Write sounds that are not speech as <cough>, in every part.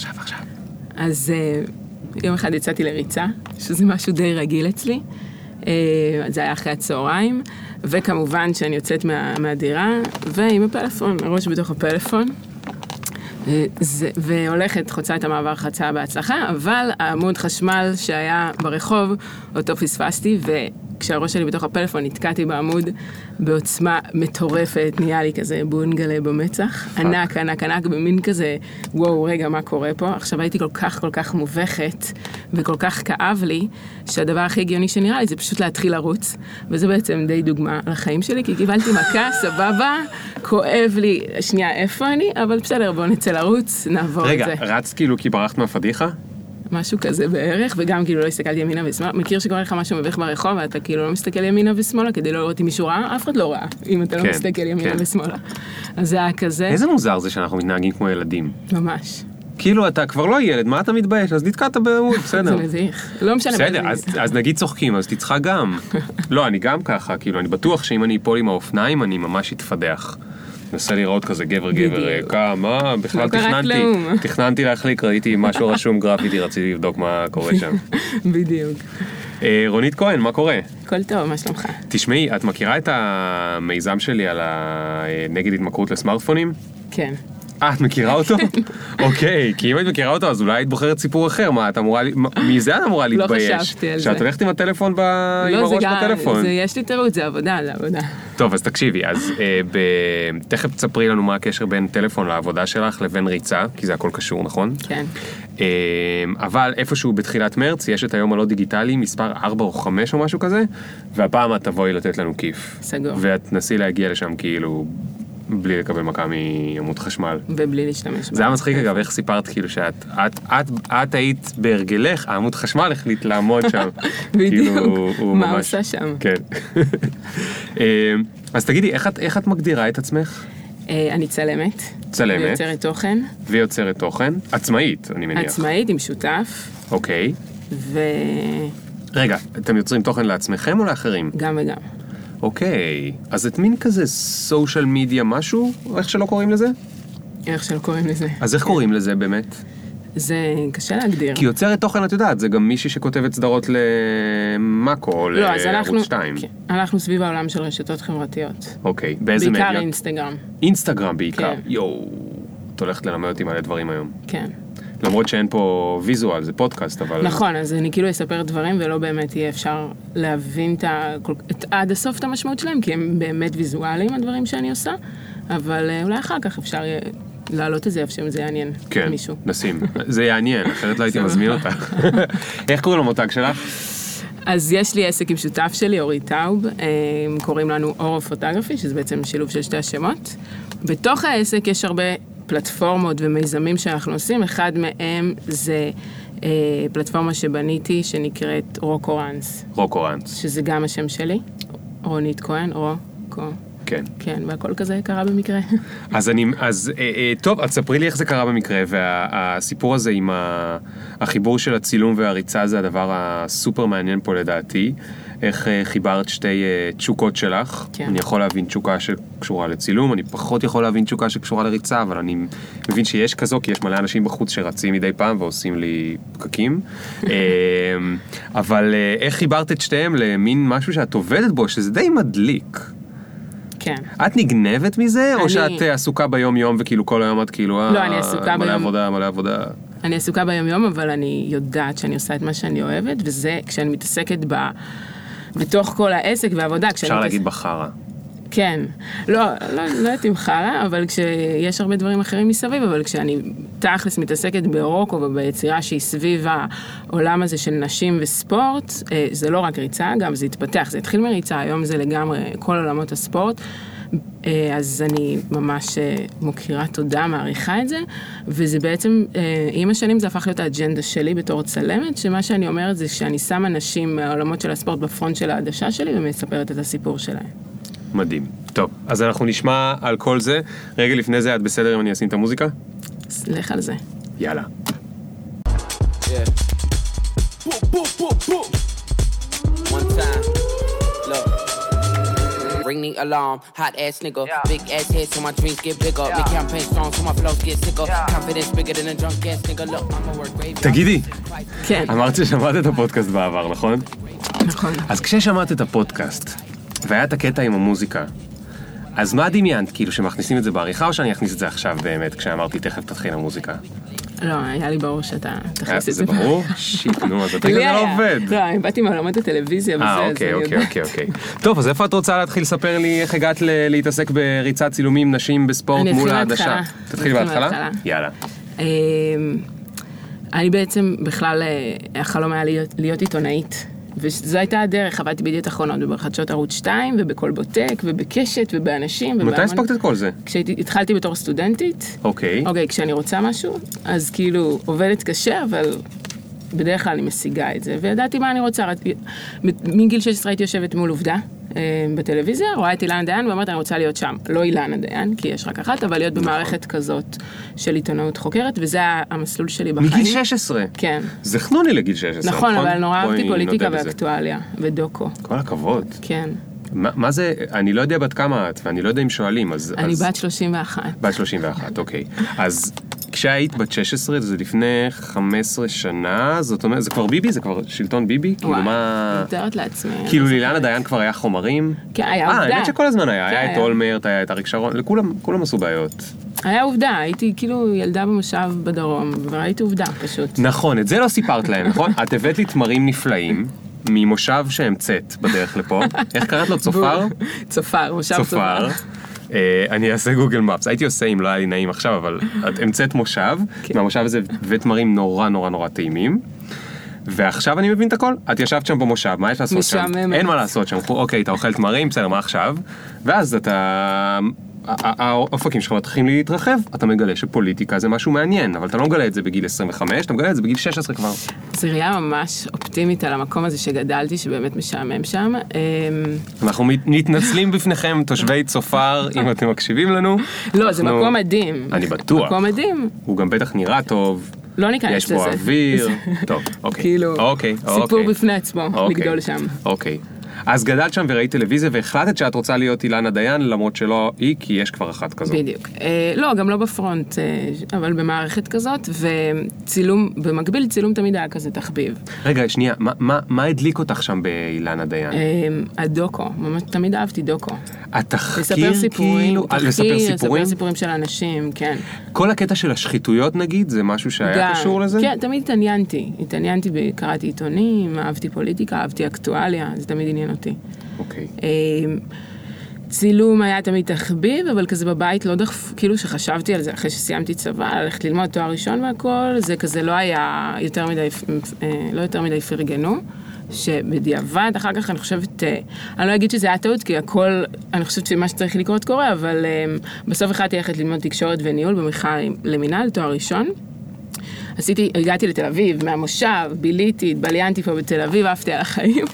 עכשיו, עכשיו. אז אה, יום אחד יצאתי לריצה, שזה משהו די רגיל אצלי. אה, זה היה אחרי הצהריים, וכמובן שאני יוצאת מה, מהדירה, ועם הפלאפון, הראש בתוך הפלאפון. אה, זה, והולכת, חוצה את המעבר חצה בהצלחה, אבל העמוד חשמל שהיה ברחוב, אותו פספסתי, וכשהראש שלי בתוך הפלאפון נתקעתי בעמוד בעוצמה מטורפת, נהיה לי כזה בונגלה במצח, ענק, ענק, ענק, במין כזה, וואו, רגע, מה קורה פה? עכשיו הייתי כל כך כל כך מובכת, וכל כך כאב לי, שהדבר הכי הגיוני שנראה לי זה פשוט להתחיל לרוץ, וזה בעצם די דוגמה לחיים שלי, כי קיבלתי מכה, סבבה, כואב לי, שנייה, איפה אני? אבל בסדר, בואו נצא לרוץ, נעבור רגע, את זה. רצת כאילו כי ברחת מהפדיחה? משהו כזה בערך, וגם כאילו לא הסתכלתי ימינה ושמאלה. מכיר שקורה לך משהו מביך ברחוב, ואתה כאילו לא מסתכל ימינה ושמאלה כדי לא לראות אם מישהו ראה? אף אחד לא ראה, אם אתה לא כן, מסתכל ימינה כן. ושמאלה. אז זה היה כזה, איזה מוזר זה שאנחנו מתנהגים כמו ילדים. ממש. כאילו אתה כבר לא ילד, מה אתה מתבייש? אז נתקעת בעמוד, <laughs> בסדר. זה מביך. לא משנה. בסדר, אז, אז נגיד צוחקים, אז תצחק גם. <laughs> לא, אני גם ככה, כאילו, אני בטוח שאם אני אפול עם האופניים, אני ממש אתפדח. מנסה לראות כזה גבר גבר, בדיוק. כמה, בכלל לא תכננתי. <laughs> תכננתי להחליק, ראיתי משהו רשום גרפיטי, רציתי לבדוק מה קורה שם. <laughs> בדיוק. אה, רונית כהן, מה קורה? הכל טוב, מה שלומך? תשמעי, את מכירה את המיזם שלי על ה... נגד התמכרות לסמארטפונים? כן. אה, את מכירה אותו? אוקיי, כי אם את מכירה אותו אז אולי היית בוחרת סיפור אחר, מה, את אמורה, מזה את אמורה לא להתבייש? חשבתי על זה. שאת הולכת עם הטלפון ב... עם לא, הראש גם, בטלפון. זה, יש לי תירוץ, זה עבודה, זה עבודה. טוב, אז תקשיבי, אז אה, ב... תכף תספרי לנו מה הקשר בין טלפון לעבודה שלך לבין ריצה, כי זה הכל קשור, נכון? כן. אה, אבל איפשהו בתחילת מרץ יש את היום הלא דיגיטלי, מספר 4 או 5 או משהו כזה, והפעם את תבואי לתת לנו כיף. סגור. ואת תנסי להגיע לשם כאילו בלי לקבל מכה מעמוד חשמל. ובלי להשתמש זה היה מצחיק אגב, איך סיפרת כאילו שאת את, את, את היית בהרגלך, העמוד חשמל החליט לעמוד שם. <laughs> בדיוק. כאילו, הוא מה ממש- עושה שם? כן. <laughs> אה, אז תגידי, איך את, איך את מגדירה את עצמך? אה, אני צלמת. צלמת. ויוצרת תוכן. ויוצרת תוכן? עצמאית, אני מניח. עצמאית עם שותף, אוקיי. וגם רגע, אתם יוצרים תוכן לעצמכם או לאחרים? וגם. אוקיי. אז את מין כזה סושיאל מדיה משהו? איך שלא קוראים לזה? איך שלא קוראים לזה. אז איך קוראים לזה באמת? זה קשה להגדיר. כי יוצרת תוכן, את יודעת, זה גם מישהי שכותבת סדרות למאקו או לא, לערוץ 2. כן, אנחנו סביב העולם של רשתות חברתיות. אוקיי, באיזה מדיה? בעיקר אינסטגרם, אינסטגרם בעיקר. כן. יואו, את הולכת ללמד אותי מלא דברים היום. כן. למרות שאין פה ויזואל, זה פודקאסט, אבל... נכון, אז אני כאילו אספר דברים ולא באמת יהיה אפשר להבין את, ה... את עד הסוף את המשמעות שלהם, כי הם באמת ויזואליים הדברים שאני עושה, אבל אה, אולי אחר כך אפשר יהיה להעלות את זה איפה שזה יעניין כן, מישהו. נשים. <laughs> זה יעניין, אחרת לא הייתי מזמין אותך. <laughs> איך קוראים למותג שלך? אז יש לי עסק עם שותף שלי, אורי טאוב, אה, קוראים לנו אורו פוטוגרפי, שזה בעצם שילוב של שתי השמות. בתוך העסק יש הרבה פלטפורמות ומיזמים שאנחנו עושים, אחד מהם זה אה, פלטפורמה שבניתי שנקראת רוקורנס, רוקורנס. שזה גם השם שלי, רונית כהן, רוקו. כן. כן, והכל כזה קרה במקרה. <laughs> אז אני, אז אה, אה, טוב, אז ספרי לי איך זה קרה במקרה, והסיפור הזה עם ה- החיבור של הצילום והריצה זה הדבר הסופר מעניין פה לדעתי. איך אה, חיברת שתי אה, תשוקות שלך. כן. אני יכול להבין תשוקה שקשורה לצילום, אני פחות יכול להבין תשוקה שקשורה לריצה, אבל אני מבין שיש כזו, כי יש מלא אנשים בחוץ שרצים מדי פעם ועושים לי פקקים. <laughs> אה, אבל אה, איך חיברת את שתיהם למין משהו שאת עובדת בו, שזה די מדליק. כן. את נגנבת מזה, או אני- שאת אה, עסוקה ביום יום וכאילו כל היום את כאילו, לא, אני עסוקה מלא ביום- עבודה, מלא עבודה. אני עסוקה ביום יום, אבל אני יודעת שאני עושה את מה שאני אוהבת, וזה כשאני מתעסקת ב... בתוך כל העסק והעבודה. אפשר להגיד בחרא. כן. לא, לא, לא יודעת אם חרא, אבל כשיש הרבה דברים אחרים מסביב, אבל כשאני תכלס מתעסקת ברוקו וביצירה שהיא סביב העולם הזה של נשים וספורט, אה, זה לא רק ריצה, גם זה התפתח. זה התחיל מריצה, היום זה לגמרי כל עולמות הספורט. אה, אז אני ממש אה, מוקירה תודה, מעריכה את זה, וזה בעצם, אה, עם השנים זה הפך להיות האג'נדה שלי בתור צלמת, שמה שאני אומרת זה שאני שמה נשים מהעולמות של הספורט בפרונט של העדשה שלי ומספרת את הסיפור שלהם. מדהים. טוב, אז אנחנו נשמע על כל זה. רגע לפני זה, את בסדר אם אני אשים את המוזיקה? לך על זה. יאללה. Yeah. One time. Ring the alarm. Hot ass nigga, big ass head so my dreams get bigger. Make campaign strong so my flows get sicker. Confidence bigger than a drunk ass nigga. Look, I'ma work graveyard. תגידי, כן, אמרת ששמעת את הפודקאסט בעבר, נכון? נכון. אז כששמעת את הפודקאסט, והיה את הקטע עם המוזיקה, אז מה דמיינת? כאילו שמכניסים את זה בעריכה, או שאני אכניס את זה עכשיו באמת, כשאמרתי תכף תתחיל המוזיקה? לא, היה לי ברור שאתה תכניס היה- את זה. זה ברור? <laughs> שיט, נו, אז הטריק לי הזה לא. עובד. לא, אני באתי מעולמות הטלוויזיה וזה, אה, אז אוקיי, אני אוקיי, יודעת. אוקיי, אוקיי. <laughs> טוב, אז איפה את רוצה להתחיל לספר לי איך הגעת ל- להתעסק בריצת צילומים נשים בספורט מול העדשה? תתחילי בהתחלה? יאללה. אמ, אני בעצם בכלל, אה, החלום היה להיות עיתונאית. וזו הייתה הדרך, עבדתי בידיעות אחרונות ובחדשות ערוץ 2 ובכל בוטק ובקשת ובאנשים. מתי הספקת את כל זה? כשהתחלתי בתור סטודנטית, אוקיי. אוקיי, כשאני רוצה משהו, אז כאילו עובדת קשה, אבל בדרך כלל אני משיגה את זה, וידעתי מה אני רוצה. מגיל 16 הייתי יושבת מול עובדה אה, בטלוויזיה, רואה את אילנה דיין ואומרת, אני רוצה להיות שם. לא אילנה דיין, כי יש רק אחת, אבל להיות במערכת כזאת של עיתונאות חוקרת, וזה המסלול שלי בחיים. מגיל 16. כן. זה חנוני לגיל 16, נכון, אבל נורא אהבתי פוליטיקה. ואקטואליה, ודוקו, כל הכבוד. כן. מה מה זה, אני לא יודע בת כמה את, ואני לא יודע אם שואלים, אז... אני אז- בת 31. בת 31, אוקיי. אז כשהיית בת 16, זה לפני 15 שנה, זאת אומרת, זה כבר ביבי? זה כבר שלטון ביבי? כאילו וואי, מה... מתארת לעצמי. כאילו לאילנה דיין כבר היה חומרים? כן, היה אה, עובדה. האמת שכל הזמן היה, כן, היה את היה. אולמרט, היה את אריק שרון, לכולם כולם עשו בעיות. היה עובדה, הייתי כאילו ילדה במושב בדרום, וראיתי עובדה פשוט. נכון, את זה לא סיפרת להם, נכון? את הבאת לי תמרים נפלאים. ממושב שהמצאת בדרך לפה, איך קראת לו? צופר? צופר, מושב צופר. אה, אני אעשה גוגל מפס, הייתי עושה אם לא היה לי נעים עכשיו, אבל את המצאת מושב, כן. מהמושב הזה ותמרים נורא נורא נורא טעימים. ועכשיו אני מבין את הכל, את ישבת שם במושב, מה יש לעשות שם? משעממת. אין מה לעשות שם, אוקיי, אתה אוכל תמרים, בסדר, מה עכשיו? ואז אתה... האופקים שלך מתחילים להתרחב, אתה מגלה שפוליטיקה זה משהו מעניין, אבל אתה לא מגלה את זה בגיל 25, אתה מגלה את זה בגיל 16 כבר. זו ראייה ממש אופטימית על המקום הזה שגדלתי, שבאמת משעמם שם. אמ, אנחנו מת- מתנצלים בפניכם, תושבי צופר, אם אתם מקשיבים לנו. לא, זה מקום מדהים. אני בטוח. מקום מדהים. הוא גם בטח נראה טוב, לא ניכנס יש לזה. בו אוויר, <laughs> טוב, אוקיי. כאילו, אוקיי, סיפור אוקיי. בפני עצמו, אוקיי. לגדול שם. אוקיי. אז גדלת שם וראית טלוויזיה והחלטת שאת רוצה להיות אילנה דיין, למרות שלא היא, כי יש כבר אחת כזאת. בדיוק. אה, לא, גם לא בפרונט, אה, אבל במערכת כזאת, וצילום, במקביל צילום תמיד היה כזה תחביב. רגע, שנייה, מה- מה- מה הדליק אותך שם באילנה דיין? אה, הדוקו, ממש תמיד אהבתי דוקו. התחקיר, לספר סיפורים, כאילו, אה, לספר תחקיר, סיפורים? לספר סיפורים של אנשים, כן. כל הקטע של השחיתויות נגיד, זה משהו שהיה גם. קשור לזה? כן, תמיד התעניינתי. התעניינתי, קראתי עיתונים, אהבתי פוליטיקה, אהבתי אקטואליה, זה תמיד עניין אותי. אוקיי. אה, צילום היה תמיד תחביב, אבל כזה בבית לא דחף, כאילו שחשבתי על זה אחרי שסיימתי צבא, ללכת ללמוד תואר ראשון והכל, זה כזה לא היה יותר מדי, אה, לא יותר מדי פרגנו. שבדיעבד, אחר כך אני חושבת, אה, אני לא אגיד שזה היה טעות, כי הכל, אני חושבת שמה שצריך לקרות קורה, אבל אה, בסוף החלטתי ללכת ללמוד תקשורת וניהול במכלל למינהל, תואר ראשון. עשיתי, הגעתי לתל אביב, מהמושב, ביליתי, התבליינתי פה בתל אביב, עפתי על החיים.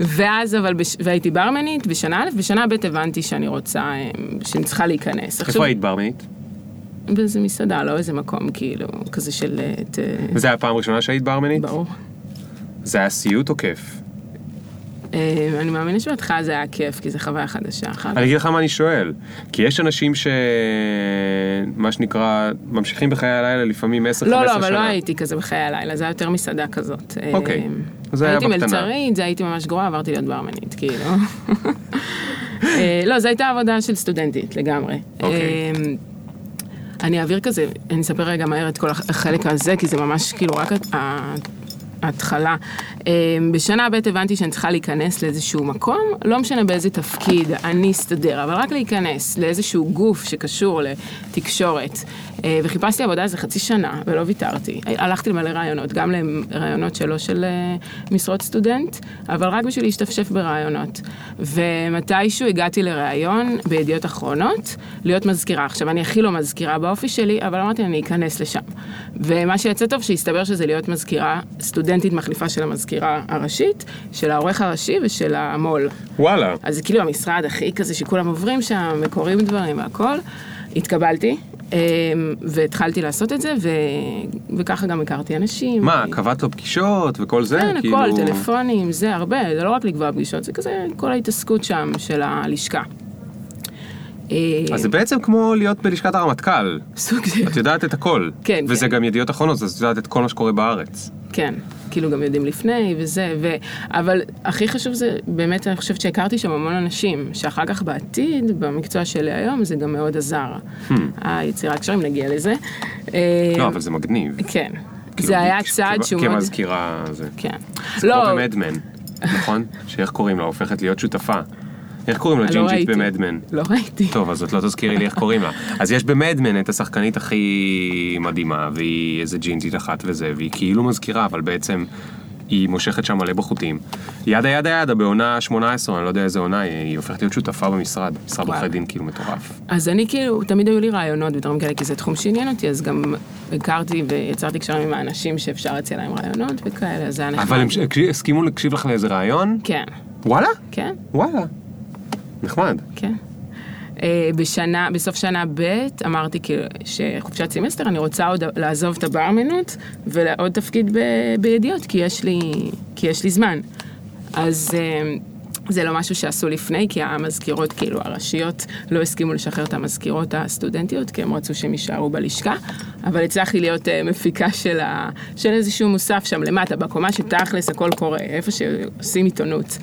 ואז אבל, בש... והייתי ברמנית בשנה א', בשנה ב' הבנתי שאני רוצה, אה, שאני צריכה להיכנס. איפה היית ברמנית? באיזה מסעדה, לא איזה מקום, כאילו, כזה של... אה, ת... וזה היה הפעם הראשונה שהיית ברמנית? ברור. זה היה סיוט או כיף? אה, אני מאמינה שבהתחלה זה היה כיף, כי זו חוויה חדשה. אני אגיד לך מה אני שואל, כי יש אנשים ש... מה שנקרא, ממשיכים בחיי הלילה לפעמים 10-15 שנה. לא, לא, אבל לא הייתי כזה בחיי הלילה, זה היה יותר מסעדה כזאת. אה, אוקיי. זה היה הייתי בקטנה. מלצרית, זה הייתי ממש גרועה, עברתי להיות ברמנית, כאילו. אה, לא, זו הייתה עבודה של סטודנטית לגמרי. אוקיי. אני אעביר כזה, אני אספר רגע מהר את כל החלק הזה, כי זה ממש כאילו רק ההתחלה. אה, בשנה ב' הבנתי שאני צריכה להיכנס לאיזשהו מקום, לא משנה באיזה תפקיד, אני אסתדר, אבל רק להיכנס לאיזשהו גוף שקשור לתקשורת. אה, וחיפשתי עבודה איזה חצי שנה, ולא ויתרתי. הלכתי למלא רעיונות, גם לרעיונות שלא של אה, משרות סטודנט, אבל רק בשביל להשתפשף ברעיונות. ומתישהו הגעתי לראיון בידיעות אחרונות, להיות מזכירה. עכשיו, אני הכי לא מזכירה באופי שלי, אבל אמרתי, אני אכנס לשם. ומה שיצא טוב, שהסתבר שזה להיות מזכירה, סטודנטית מחליפה של המזכירה הראשית, של העורך הראשי ושל המו"ל. וואלה. אז זה כאילו המשרד הכי כזה שכולם עוברים שם, וקוראים דברים והכל. התקבלתי, אמ, והתחלתי לעשות את זה, ו... וככה גם הכרתי אנשים. מה, קבעת לו פגישות וכל זה? כן, כאילו... הכל, טלפונים, זה הרבה, זה לא רק לקבוע פגישות, זה כזה כל ההתעסקות שם של הלשכה. אה, אז זה בעצם כמו להיות בלשכת הרמטכ"ל. סוג של... את יודעת את הכל. כן, וזה כן. גם ידיעות אחרונות, אז את יודעת את כל מה שקורה בארץ. כן, כאילו גם יודעים לפני וזה, ו... אבל הכי חשוב זה, באמת אני חושבת שהכרתי שם המון אנשים, שאחר כך בעתיד, במקצוע שלי היום, זה גם מאוד עזר. היצירת קשרים, נגיע לזה. אה, Hmm. לא, אבל זה מגניב. כן. כאילו, זה היה צעד שהוא מאוד... כמזכירה זה. כן. זה לא, כמו במדמן, נכון? <laughs> שאיך קוראים לה? הופכת להיות שותפה. איך קוראים לה לא ג'ינג'ית. במדמן? לא ראיתי. טוב, אז את לא תזכירי לי איך קוראים לה. אז יש במדמן את השחקנית הכי מדהימה, והיא איזה ג'ינג'ית אחת וזה, והיא כאילו מזכירה, אבל בעצם היא מושכת שם מלא בחוטים. ידה ידה ידה, בעונה 18, אני לא יודע איזה עונה, היא הופכת להיות שותפה במשרד. משרד. עורכי דין כאילו מטורף. אז אני כאילו, תמיד היו לי רעיונות ודברים כאלה, כי זה תחום שעניין אותי, אז גם הכרתי ויצרתי קשרים עם האנשים שאפשר להציע להם רעיונות וכאלה, אז זה היה נחמד. אבל הם הסכימו להקשיב לך לאיזה רעיון? כן, וואלה? כן, וואלה. נחמד. כן. אה, בשנה, בסוף שנה ב' אמרתי כאילו שחופשת סמסטר אני רוצה עוד לעזוב את הברמנות ולעוד תפקיד ב, בידיעות כי יש לי, כי יש לי זמן. אז אה, זה לא משהו שעשו לפני כי המזכירות כאילו הראשיות לא הסכימו לשחרר את המזכירות הסטודנטיות כי הם רצו שהם יישארו בלשכה אבל הצלחתי להיות אה, מפיקה של, ה, של איזשהו מוסף שם למטה בקומה שתכלס הכל קורה איפה שעושים עיתונות.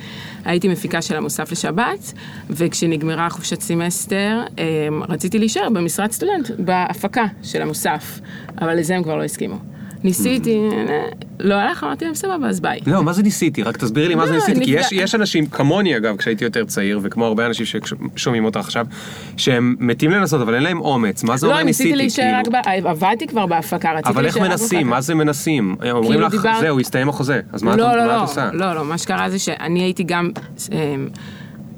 הייתי מפיקה של המוסף לשבת, וכשנגמרה חופשת סמסטר, אמ, רציתי להישאר במשרת סטודנט, בהפקה של המוסף, אבל לזה הם כבר לא הסכימו. ניסיתי, אה, לא הלך, אמרתי להם סבבה, אז ביי. לא, מה זה ניסיתי? רק תסבירי לי מה זה לא, ניסיתי, כי יש, אנשים, כמוני אגב, כשהייתי יותר צעיר, וכמו הרבה אנשים ששומעים אותך עכשיו, שהם מתים לנסות, אבל אין להם אומץ, מה זה אומר לא, ניסיתי? ניסיתי להישאר רק כאילו? ב... עבדתי כבר בהפקה, רציתי אבל איך להישאר רק מנסים? מה זה מנסים? אומרים כאילו לך, זהו, הסתיים החוזה, אז מה את לא, לא, את לא, עושה? לא, לא, מה שקרה זה שאני הייתי גם אמ,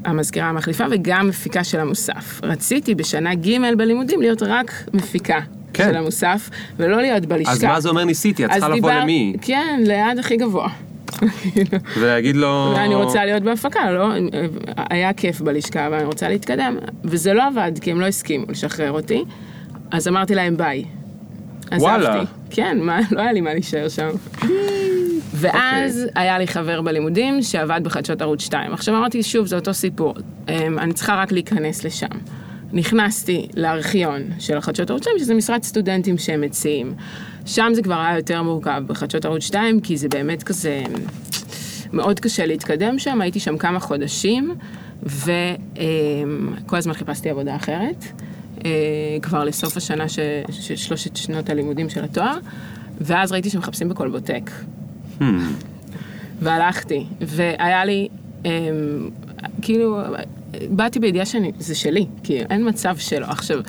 המזכירה המחליפה וגם מפיקה של המוסף. רציתי בשנה ג' בלימודים להיות רק מפיקה. כן. של המוסף, ולא להיות בלשכה. אז מה זה אומר ניסיתי? את צריכה לבוא למי? כן, ליד הכי גבוה. <laughs> ולהגיד לו... ואני רוצה להיות בהפקה, לא? היה כיף בלשכה ואני רוצה להתקדם. וזה לא עבד, כי הם לא הסכימו לשחרר אותי. אז אמרתי להם ביי. וואלה. עזבתי. כן, מה, לא היה לי מה להישאר שם. <laughs> ואז אוקיי. היה לי חבר בלימודים שעבד בחדשות ערוץ 2. עכשיו אמרתי, שוב, זה אותו סיפור. אמ, אני צריכה רק להיכנס לשם. נכנסתי לארכיון של החדשות ערוץ 2, שזה משרד סטודנטים שהם מציעים. שם זה כבר היה יותר מורכב בחדשות ערוץ 2, כי זה באמת כזה... מאוד קשה להתקדם שם, הייתי שם כמה חודשים, וכל הזמן חיפשתי עבודה אחרת, אה, כבר לסוף השנה ש- של שלושת שנות הלימודים של התואר, ואז ראיתי שמחפשים בקולבוטק. Hmm. והלכתי, והיה לי, אמ, כאילו, באתי בידיעה שזה שלי, כי אין מצב שלא. עכשיו,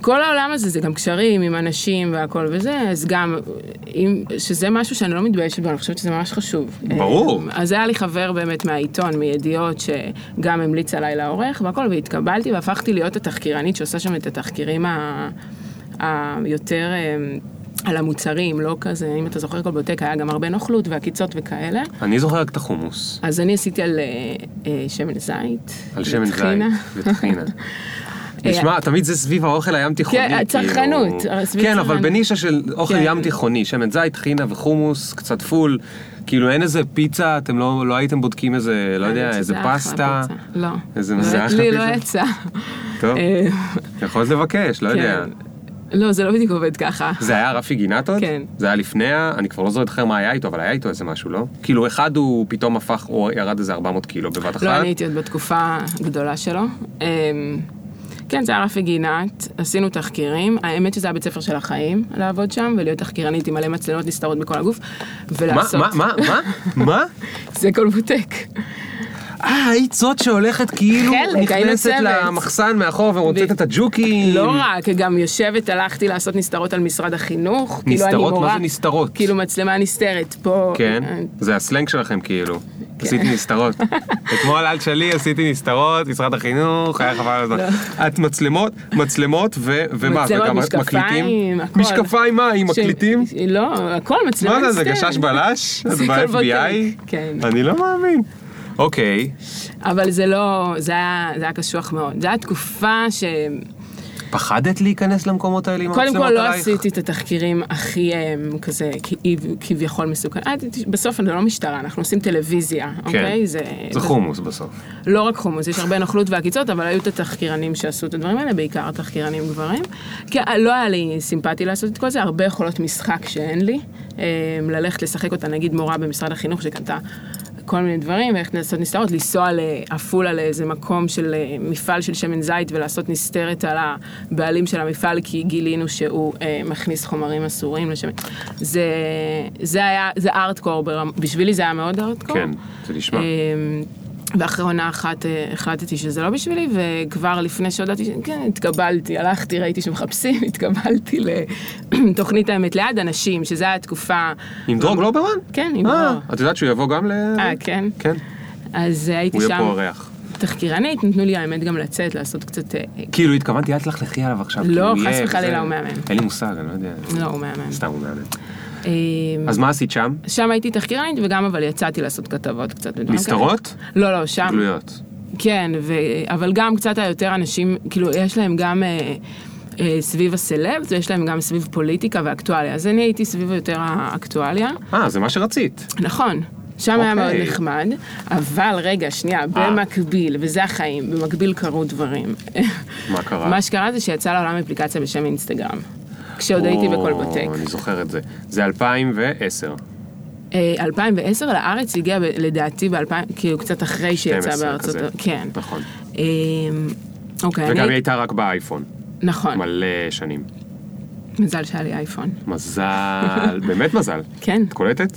כל העולם הזה זה גם קשרים עם אנשים והכל וזה, אז גם, אם, שזה משהו שאני לא מתביישת בו, אני חושבת שזה ממש חשוב. ברור. אמ, אז היה לי חבר באמת מהעיתון, מידיעות, שגם המליץ עליי לעורך והכל, והתקבלתי והפכתי להיות התחקירנית שעושה שם את התחקירים ה- היותר... אמ, על המוצרים, לא כזה, אם אתה זוכר קולבוטק, היה גם הרבה נוכלות ועקיצות וכאלה. אני זוכר רק את החומוס. אז אני עשיתי על אה, אה, שמן זית. על שמן זית וטחינה. <laughs> נשמע, תמיד זה סביב האוכל הים תיכוני. כן, צרכנות, כאילו. סביב כן, אבל צרכנות. בנישה של אוכל כן. ים תיכוני, שמן זית, טחינה וחומוס, קצת פול. כאילו אין איזה פיצה, אתם לא לא הייתם בודקים איזה, לא יודע, האמת איזה פסטה. פיצה. לא. איזה באמת, זה אחלה לי לא פיצה? יצא. טוב, אה, יכולת לבקש, לא יודע. לא, זה לא בדיוק עובד ככה. זה היה רפי גינת? כן. זה היה לפני, אני כבר לא זוכר מה היה איתו, אבל היה איתו איזה משהו, לא? כאילו אחד הוא פתאום הפך, הוא ירד איזה 400 קילו בבת אחת. לא, אני הייתי עוד בתקופה הגדולה שלו. אמ, כן, זה היה רפי גינת, עשינו תחקירים, האמת שזה היה בית ספר של החיים, לעבוד שם, ולהיות תחקירנית עם מלא מצלמות נסתרות בכל הגוף, ולעשות... מה, מה, מה? מה? <laughs> זה קולבוטק. אה, היית זאת שהולכת כאילו חלק, היינו נכנסת. למחסן מאחור ומוצאת ב- את הג'וקים. לא רק, גם יושבת, הלכתי לעשות נסתרות על משרד החינוך. כאילו נסתרות? מורה, מה זה נסתרות? כאילו מצלמה נסתרת, פה... כן, אה, זה הסלנג שלכם כאילו. כן. עשיתי נסתרות. <laughs> אתמול על שלי עשיתי נסתרות, משרד החינוך, היה חבל על הזמן. את מצלמות, מצלמות ו- ומה, מצלמות, משקפיים? הכל. משקפיים מה, עם מקליטים? לא, הכל מצלמה מה זה, נסתרת. זה גשש בלש? את ב-FBI? כן. אני לא מאמין. אוקיי, אבל זה לא, זה היה, זה היה קשוח מאוד. זו הייתה תקופה ש... פחדת להיכנס למקומות האלה עם קודם המצלמות כל לא עלייך? עשיתי את התחקירים הכי אמ, כזה כביכול מסוכן. אה, בסוף זה לא משטרה, אנחנו עושים טלוויזיה, אוקיי? כן. זה חומוס בסוף. לא רק חומוס, יש הרבה נוכלות ועקיצות, אבל היו את התחקירנים שעשו את הדברים האלה, בעיקר תחקירנים גברים. כי לא היה לי סימפטי לעשות את כל זה, הרבה יכולות משחק שאין לי. אמ, ללכת לשחק אותה, נגיד מורה במשרד החינוך שקנתה כל מיני דברים, וללכת לעשות נסתרות, לנסוע לעפולה לאיזה מקום של אה, מפעל של שמן זית ולעשות נסתרת על הבעלים של המפעל, כי גילינו שהוא אה, מכניס חומרים אסורים לשמן. זה, זה היה, זה ארטקור. בשבילי זה היה מאוד ארטקור. כן, זה נשמע. אמ, ואחרי עונה אחת אה, החלטתי שזה לא בשבילי, וכבר לפני שהודעתי, כן, התקבלתי, הלכתי, ראיתי שמחפשים, <laughs> התקבלתי לתוכנית האמת ליד אנשים, שזה היה תקופה... עם דרור גלוברמן? כן, עם אה, דרור. את יודעת שהוא יבוא גם ל... אה, כן? כן. אז הייתי הוא יהיה שם פה אורח. תחקירנית, נתנו לי האמת גם לצאת, לעשות קצת... אה, כאילו התכוונתי, אל תלכלכי עליו עכשיו. לא, חס וחלילה, הוא מהמם. אין לי מושג, אני לא יודע. לא, הוא מהמם. סתם הוא מהמם. אה, אז מה עשית שם? שם הייתי תחקירנית, וגם אבל יצאתי לעשות כתבות קצת. נסתרות? לא, לא, שם... גלויות. כן, ו... אבל גם קצת היותר אנשים, כאילו, יש להם גם אה, אה, סביב הסלבס, ויש להם גם סביב פוליטיקה ואקטואליה. אז אני הייתי סביב יותר האקטואליה. אה, זה מה שרצית. נכון. שם היה מאוד אוקיי. נחמד, אבל רגע, שנייה, במקביל, וזה החיים, במקביל קרו דברים. מה קרה? <laughs> מה שקרה זה שיצאה לעולם אפליקציה בשם אינסטגרם. כשעוד הייתי בכל או, בטק. אני זוכר את זה. זה 2010. אה, 2010 לארץ הגיע לדעתי ב-2000, כאילו קצת אחרי שיצא 12 בארצות... כזה. כן. נכון. אה, אוקיי, וגם היא. הייתה רק באייפון. נכון, מלא שנים. מזל שהיה לי אייפון. מזל, <laughs> באמת מזל. כן. את קולטת?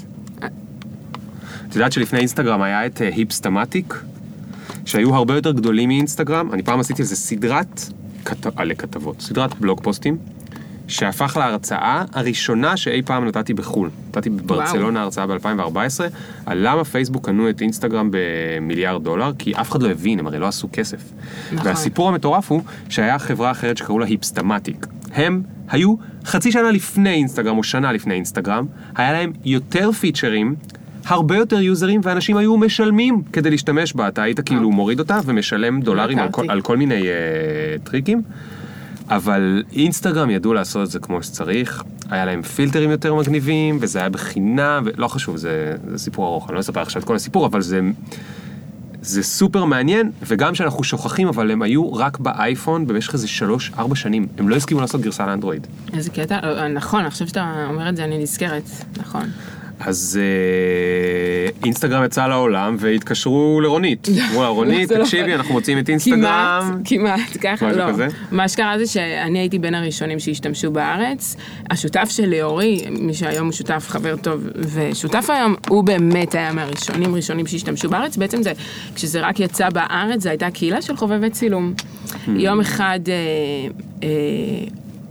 את יודעת שלפני אינסטגרם היה את אה, היפסטמטיק, שהיו הרבה יותר גדולים מאינסטגרם. אני פעם עשיתי איזה סדרת כת... עלי כתבות, סדרת בלוג פוסטים, שהפך להרצאה הראשונה שאי פעם נתתי בחו"ל. נתתי בברצלונה הרצאה ב-2014, על למה פייסבוק קנו את אינסטגרם במיליארד דולר, כי אף אחד לא הבין, הם הרי לא עשו כסף. נכון. והסיפור המטורף הוא שהיה חברה אחרת שקראו לה היפסטמטיק. הם היו חצי שנה לפני אינסטגרם או שנה לפני אינסטגרם, היה להם יותר פיצ'רים, הרבה יותר יוזרים, ואנשים היו משלמים כדי להשתמש בה. אתה היית כאילו מוריד אותה ומשלם דולרים על כל, הכרתי. על כל מיני uh, טריקים. אבל אינסטגרם ידעו לעשות את זה כמו שצריך, היה להם פילטרים יותר מגניבים, וזה היה בחינם, ולא חשוב, זה, זה סיפור ארוך, אני לא אספר עכשיו את כל הסיפור, אבל זה, זה סופר מעניין, וגם שאנחנו שוכחים, אבל הם היו רק באייפון במשך איזה שלוש-ארבע שנים, הם לא הסכימו לעשות גרסה לאנדרואיד. איזה קטע, אה, נכון, עכשיו שאתה אומר את זה אני נזכרת, נכון. אז אה, אינסטגרם יצא לעולם והתקשרו לרונית. <laughs> לה, רונית, לא- תקשיבי, אנחנו מוצאים את אינסטגרם. כמעט, כמעט, ככה, לא. מה שקרה זה שאני הייתי בין הראשונים שהשתמשו בארץ. השותף שלי, אורי, מי שהיום הוא שותף, חבר טוב ושותף היום, הוא באמת היה מהראשונים ראשונים שהשתמשו בארץ. בעצם זה, כשזה רק יצא בארץ, זו הייתה קהילה של חובבי צילום. Hmm. יום אחד...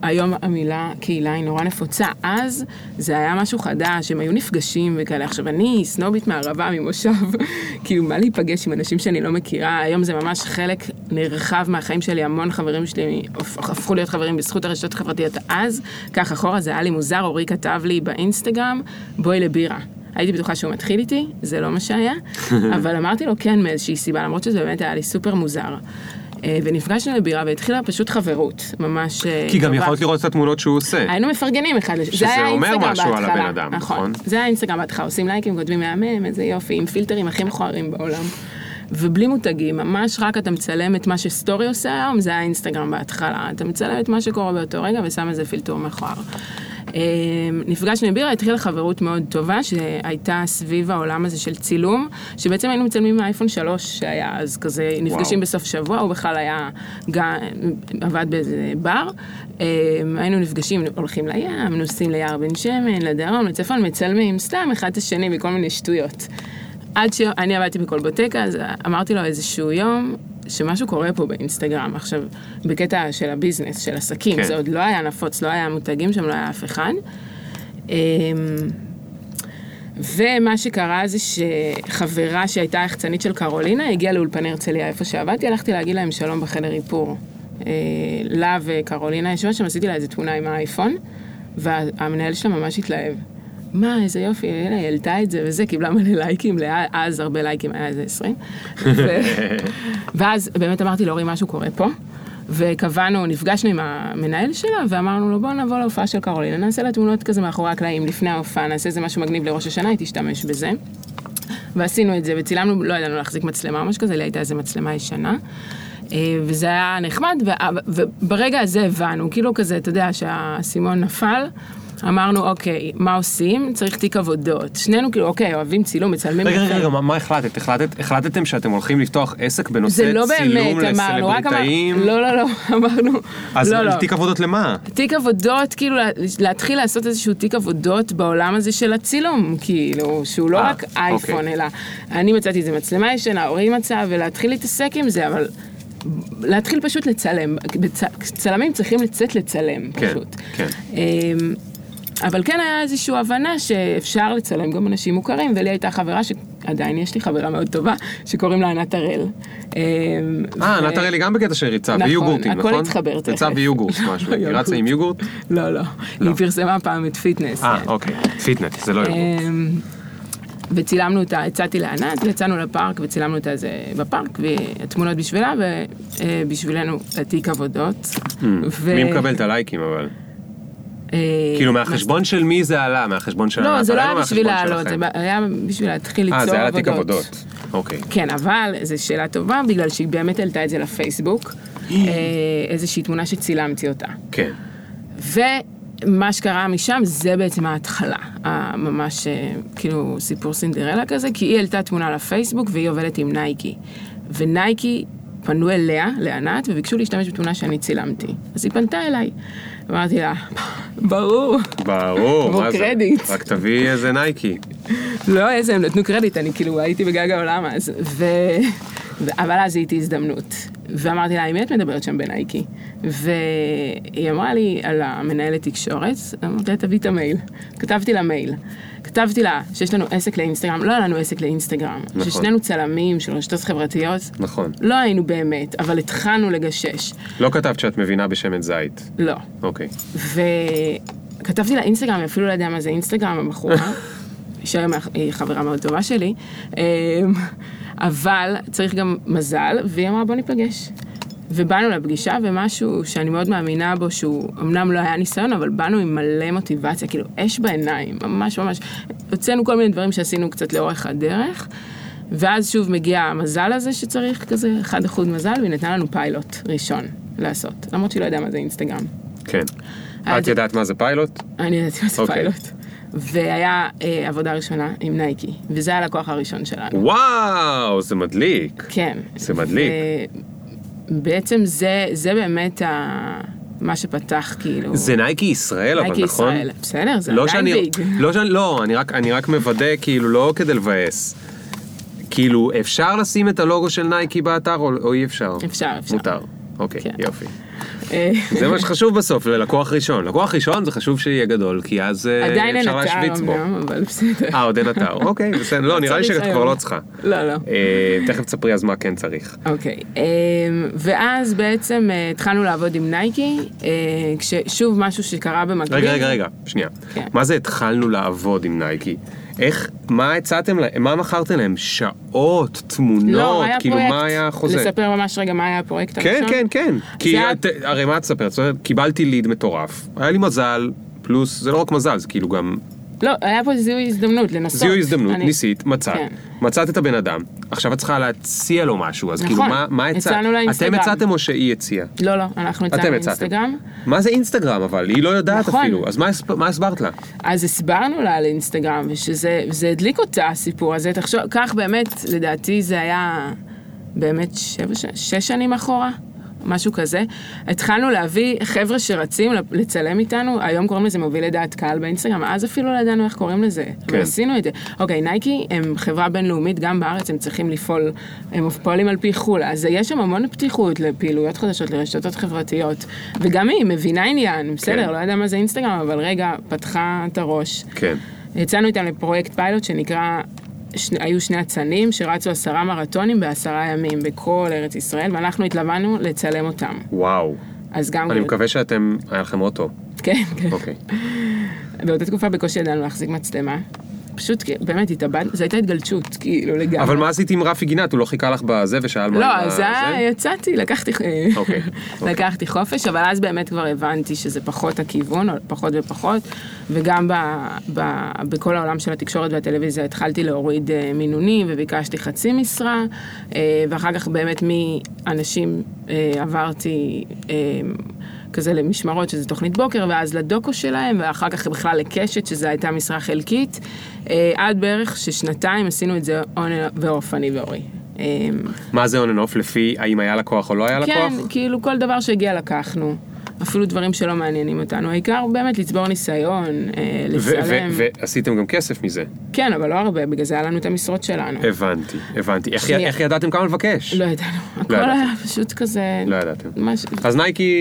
היום המילה קהילה היא נורא נפוצה, אז זה היה משהו חדש, הם היו נפגשים וכאלה. עכשיו, אני סנובית מערבה, ממושב, <laughs> כאילו, מה להיפגש עם אנשים שאני לא מכירה? היום זה ממש חלק נרחב מהחיים שלי, המון חברים שלי הפ- הפכו להיות חברים בזכות הרשתות החברתיות. אז, כך אחורה, זה היה לי מוזר, אורי כתב לי באינסטגרם, בואי לבירה. הייתי בטוחה שהוא מתחיל איתי, זה לא מה שהיה, <laughs> אבל אמרתי לו כן מאיזושהי סיבה, למרות שזה באמת היה לי סופר מוזר. אה, ונפגשנו לבירה והתחילה פשוט חברות, ממש אה, כי גם. יכולת לראות את התמונות שהוא עושה. היינו מפרגנים אחד לשני, שזה זה היה אומר אינסטגרם משהו על בהתחלה. הבן אדם, נכון? זה היה אינסטגרם בהתחלה, עושים לייקים, כותבים מהמם, איזה יופי, עם פילטרים הכי מכוערים בעולם. ובלי מותגים, ממש רק אתה מצלם את מה שסטורי עושה היום, זה היה אינסטגרם בהתחלה. אתה מצלם את מה שקורה באותו רגע ושם איזה פילטור מכוער. אה, נפגשנו עם בירה, התחילה חברות מאוד טובה שהייתה סביב העולם הזה של צילום, שבעצם היינו מצלמים מהאייפון 3 שהיה אז כזה, נפגשים וואו. בסוף שבוע, הוא בכלל היה, גם, עבד באיזה בר. אה, היינו נפגשים, הולכים לים, נוסעים ליער בן שמן, לדרום, לצפון, מצלמים סתם אחד את השני מכל מיני שטויות. עד שאני עבדתי בקולבוטקה, אז אמרתי לו איזשהו יום שמשהו קורה פה באינסטגרם. עכשיו, בקטע של הביזנס, של עסקים, כן. זה עוד לא היה נפוץ, לא היה מותגים שם, לא היה אף אחד. אמ, ומה שקרה זה שחברה שהייתה יחצנית של קרולינה הגיעה לאולפני הרצליה איפה שעבדתי, הלכתי להגיד להם שלום בחדר איפור. אה, לה וקרולינה ישבה שם, עשיתי לה איזה תמונה עם האייפון, והמנהל שלה ממש התלהב. מה, איזה יופי, הנה, היא העלתה את זה וזה, קיבלה מלא לייקים, אז הרבה לייקים, היה איזה 20. ו... <laughs> ואז באמת אמרתי לאורי, משהו קורה פה. וקבענו, נפגשנו עם המנהל שלה, ואמרנו לו, בוא נבוא להופעה של קרולינה, נעשה לה תמונות כזה מאחורי הקלעים לפני ההופעה, נעשה איזה משהו מגניב לראש השנה, היא תשתמש בזה. ועשינו את זה, וצילמנו, לא ידענו להחזיק מצלמה או משהו כזה, לי הייתה איזה מצלמה ישנה. אה, וזה היה נחמד, וברגע הזה הבנו, כאילו כזה, אתה יודע, שהאסימון נפל, אמרנו, אוקיי, מה עושים? צריך תיק עבודות. שנינו כאילו, אוקיי, אוהבים צילום, מצלמים. רגע, רגע. רגע, מה- מה החלטת? החלטת? החלטתם שאתם הולכים לפתוח עסק בנושא זה לא צילום לסלבריטאים? לא, לא, לא, <laughs> אמרנו, אז לא, לא. תיק עבודות למה? תיק עבודות, כאילו לה- להתחיל לעשות איזשהו תיק עבודות בעולם הזה של הצילום, כאילו, שהוא לא אה, רק אייפון, אוקיי. אלא אני מצאתי איזה מצלמה ישנה, אורי מצא, ולהתחיל להתעסק עם זה, אבל להתחיל פשוט לצלם. צלמים צריכים לצאת לצלם, כן, פשוט. כן. אבל כן היה איזושהי הבנה שאפשר לצלם גם אנשים מוכרים, ולי הייתה חברה, שעדיין יש לי חברה מאוד טובה, שקוראים לה ענת הראל. אה, ו- ענת הראלי גם בקטע של ריצה, נכון, ויוגורטים, הכל נכון? התחבר ריצה תכף. ויוגורט, משהו. <laughs> היא רצה עם יוגורט? לא, לא. היא פרסמה פעם את פיטנס. אה, כן. אוקיי. פיטנט, זה לא יוגורט. אמ, וצילמנו אותה, הצעתי לענת, ויצאנו לפארק וצילמנו אותה איזה בפארק, והתמונות בשבילה ובשבילנו התיק עבודות. ו- מי מקבל את הלייקים אבל? אה, כאילו מהחשבון של מי זה עלה? מהחשבון של לא, זה לא היה בשביל לעלות, זה? היה בשביל להתחיל ליצור אה, עבודות. זה היה לתיק עבודות. אוקיי. כן, אבל זו שאלה טובה, בגלל שהיא באמת העלתה את זה לפייסבוק, אה, איזושהי תמונה שצילמתי אותה. כן. ומה שקרה משם זה בעצם ההתחלה, ממש אה, כאילו סיפור סינדרלה כזה, כי היא העלתה תמונה לפייסבוק והיא עובדת עם נייקי. ונייקי פנו אליה, לענת, וביקשו להשתמש בתמונה שאני צילמתי. אז היא פנתה אליי. אמרתי לה, ברור, ברור, מה זה? קרדיט. רק תביאי איזה נייקי. לא, איזה, הם נתנו קרדיט, אני כאילו הייתי בגג העולם אז. ו... אבל אז הייתי הזדמנות. ואמרתי לה, עם מי את מדברת שם בנייקי? והיא אמרה לי על המנהלת תקשורת, אמרתי לה, תביא את המייל. כתבתי לה מייל. כתבתי לה שיש לנו עסק לאינסטגרם, לא היה לנו עסק לאינסטגרם. נכון. ששנינו צלמים של רשתות חברתיות. נכון. לא היינו באמת, אבל התחלנו לגשש. לא כתבת שאת מבינה בשמן זית. לא. אוקיי. וכתבתי לה אינסטגרם, היא אפילו לא ידעה מה זה אינסטגרם, הבחורה, <laughs> שהיום היא חברה מאוד טובה שלי, אמ, אבל צריך גם מזל, והיא אמרה בוא ניפגש. ובאנו לפגישה, ומשהו שאני מאוד מאמינה בו, שהוא אמנם לא היה ניסיון, אבל באנו עם מלא מוטיבציה, כאילו אש בעיניים, ממש ממש. הוצאנו כל מיני דברים שעשינו קצת לאורך הדרך, ואז שוב מגיע המזל הזה שצריך, כזה 1% מזל, והיא נתנה לנו פיילוט ראשון לעשות, למרות שהיא לא ידעה מה זה אינסטגרם. כן. את זה- יודעת מה זה פיילוט? אני ידעתי מה זה אוקיי. פיילוט. והיה אה, עבודה ראשונה עם נייקי, וזה הלקוח הראשון שלנו. וואו, זה מדליק. כן. זה מדליק. בעצם זה, זה באמת ה... מה שפתח כאילו... זה נייקי ישראל, אבל נייקי נכון? ישראל. בסדר, זה לא עדיין שאני, big. לא שאני, לא, אני רק, אני רק מוודא, כאילו, לא כדי לבאס. כאילו, אפשר לשים את הלוגו של נייקי באתר, או, או אי אפשר? אפשר, אפשר. מותר. אוקיי, כן. יופי. אה, זה מה שחשוב בסוף, ללקוח ראשון. לקוח ראשון זה חשוב שיהיה גדול, כי אז אה, עדיין אין אפשר אתר להשוויץ בו. אמנם, אבל בסדר. אה, עוד אין אתר, <laughs> אוקיי, בסדר. לא, נראה לי שאת כבר. לא צריכה. לא, לא. אה, תכף תספרי אז מה כן צריך. אוקיי, ואז בעצם התחלנו לעבוד עם נייקי, כששוב משהו שקרה במקביל. רגע, רגע, רגע, שנייה. כן. מה זה התחלנו לעבוד עם נייקי? איך, מה הצעתם להם, מה מכרתם להם? שעות, תמונות, לא, היה כאילו פרויקט. מה היה החוזה? לספר ממש רגע מה היה הפרויקט כן, הראשון? כן, כן. כי היה- את, הרי מה את מספרת? קיבלתי ליד מטורף, היה לי מזל, פלוס, זה לא רק מזל, זה כאילו גם לא, היה פה זיהוי הזדמנות לנסות. זיהוי הזדמנות, אני- ניסית, מצאת, כן. מצאת את הבן אדם, עכשיו את צריכה להציע לו משהו, אז כאילו נכון, מה, מה הצעת? הצענו לאינסטגרם. אתם הצעתם או שהיא הציעה? לא, לא, אנחנו הצענו הצעתם. אינסטגרם. מה זה אינסטגרם אבל? היא לא יודעת נכון. אפילו, אז מה הסב- מה הסברת לה? אז הסברנו לה על אינסטגרם, ושזה הדליק אותה הסיפור הזה. תחשוב, כך באמת, לדעתי זה היה באמת שבע, שש שנים אחורה. משהו כזה. התחלנו להביא חבר'ה שרצים לצלם איתנו, היום קוראים לזה מובילי דעת קהל באינסטגרם, אז אפילו לא ידענו איך קוראים לזה. כן. ועשינו את זה. אוקיי, נייקי הם חברה בינלאומית, גם בארץ הם צריכים לפעול, הם פועלים על פי חו"ל, אז יש שם המון פתיחות לפעילויות חדשות, לרשתות חברתיות, וגם היא מבינה עניין, בסדר, כן. לא יודע מה זה אינסטגרם, אבל רגע, פתחה את הראש. כן. יצאנו איתם לפרויקט פיילוט שנקרא, שני, היו שני אצנים שרצו עשרה מרתונים בעשרה ימים בכל ארץ ישראל, ואנחנו התלוונו לצלם אותם. וואו. אז גם... אני מקווה שאתם, היה לכם אוטו. כן, כן. אוקיי. באותה תקופה בקושי ידענו להחזיק מצלמה. פשוט, באמת, התאבד, זו הייתה התגלשות, כאילו, לגמרי. אבל מה עשית עם רפי גינת? הוא לא חיכה לך בזה ושאל מה... לא, אז היה, יצאתי, לקחתי, אוקיי, <laughs> אוקיי. לקחתי חופש, אבל אז באמת כבר הבנתי שזה פחות הכיוון, פחות ופחות, וגם ב, ב, בכל העולם של התקשורת והטלוויזיה התחלתי להוריד אה, מינונים וביקשתי חצי משרה, אה, ואחר כך באמת מאנשים אה, עברתי אה, כזה למשמרות, שזה תוכנית בוקר, ואז לדוקו שלהם, ואחר כך בכלל לקשת, שזו הייתה משרה חלקית, אה, עד בערך ששנתיים עשינו את זה און ועוף, אני ואורי. אה, מה זה on and off לפי האם היה לקוח או לא היה לקוח? כן, כאילו כל דבר שהגיע לקחנו. אפילו דברים שלא מעניינים אותנו. העיקר באמת לצבור ניסיון, אה, לצלם. ועשיתם גם כסף מזה. כן, אבל לא הרבה, בגלל זה היה לנו את המשרות שלנו. הבנתי, הבנתי. איך-. איך ידעתם כמה לבקש? לא ידענו. הכל ידעתם. היה פשוט כזה... לא ידעתם. ממש... אז נייקי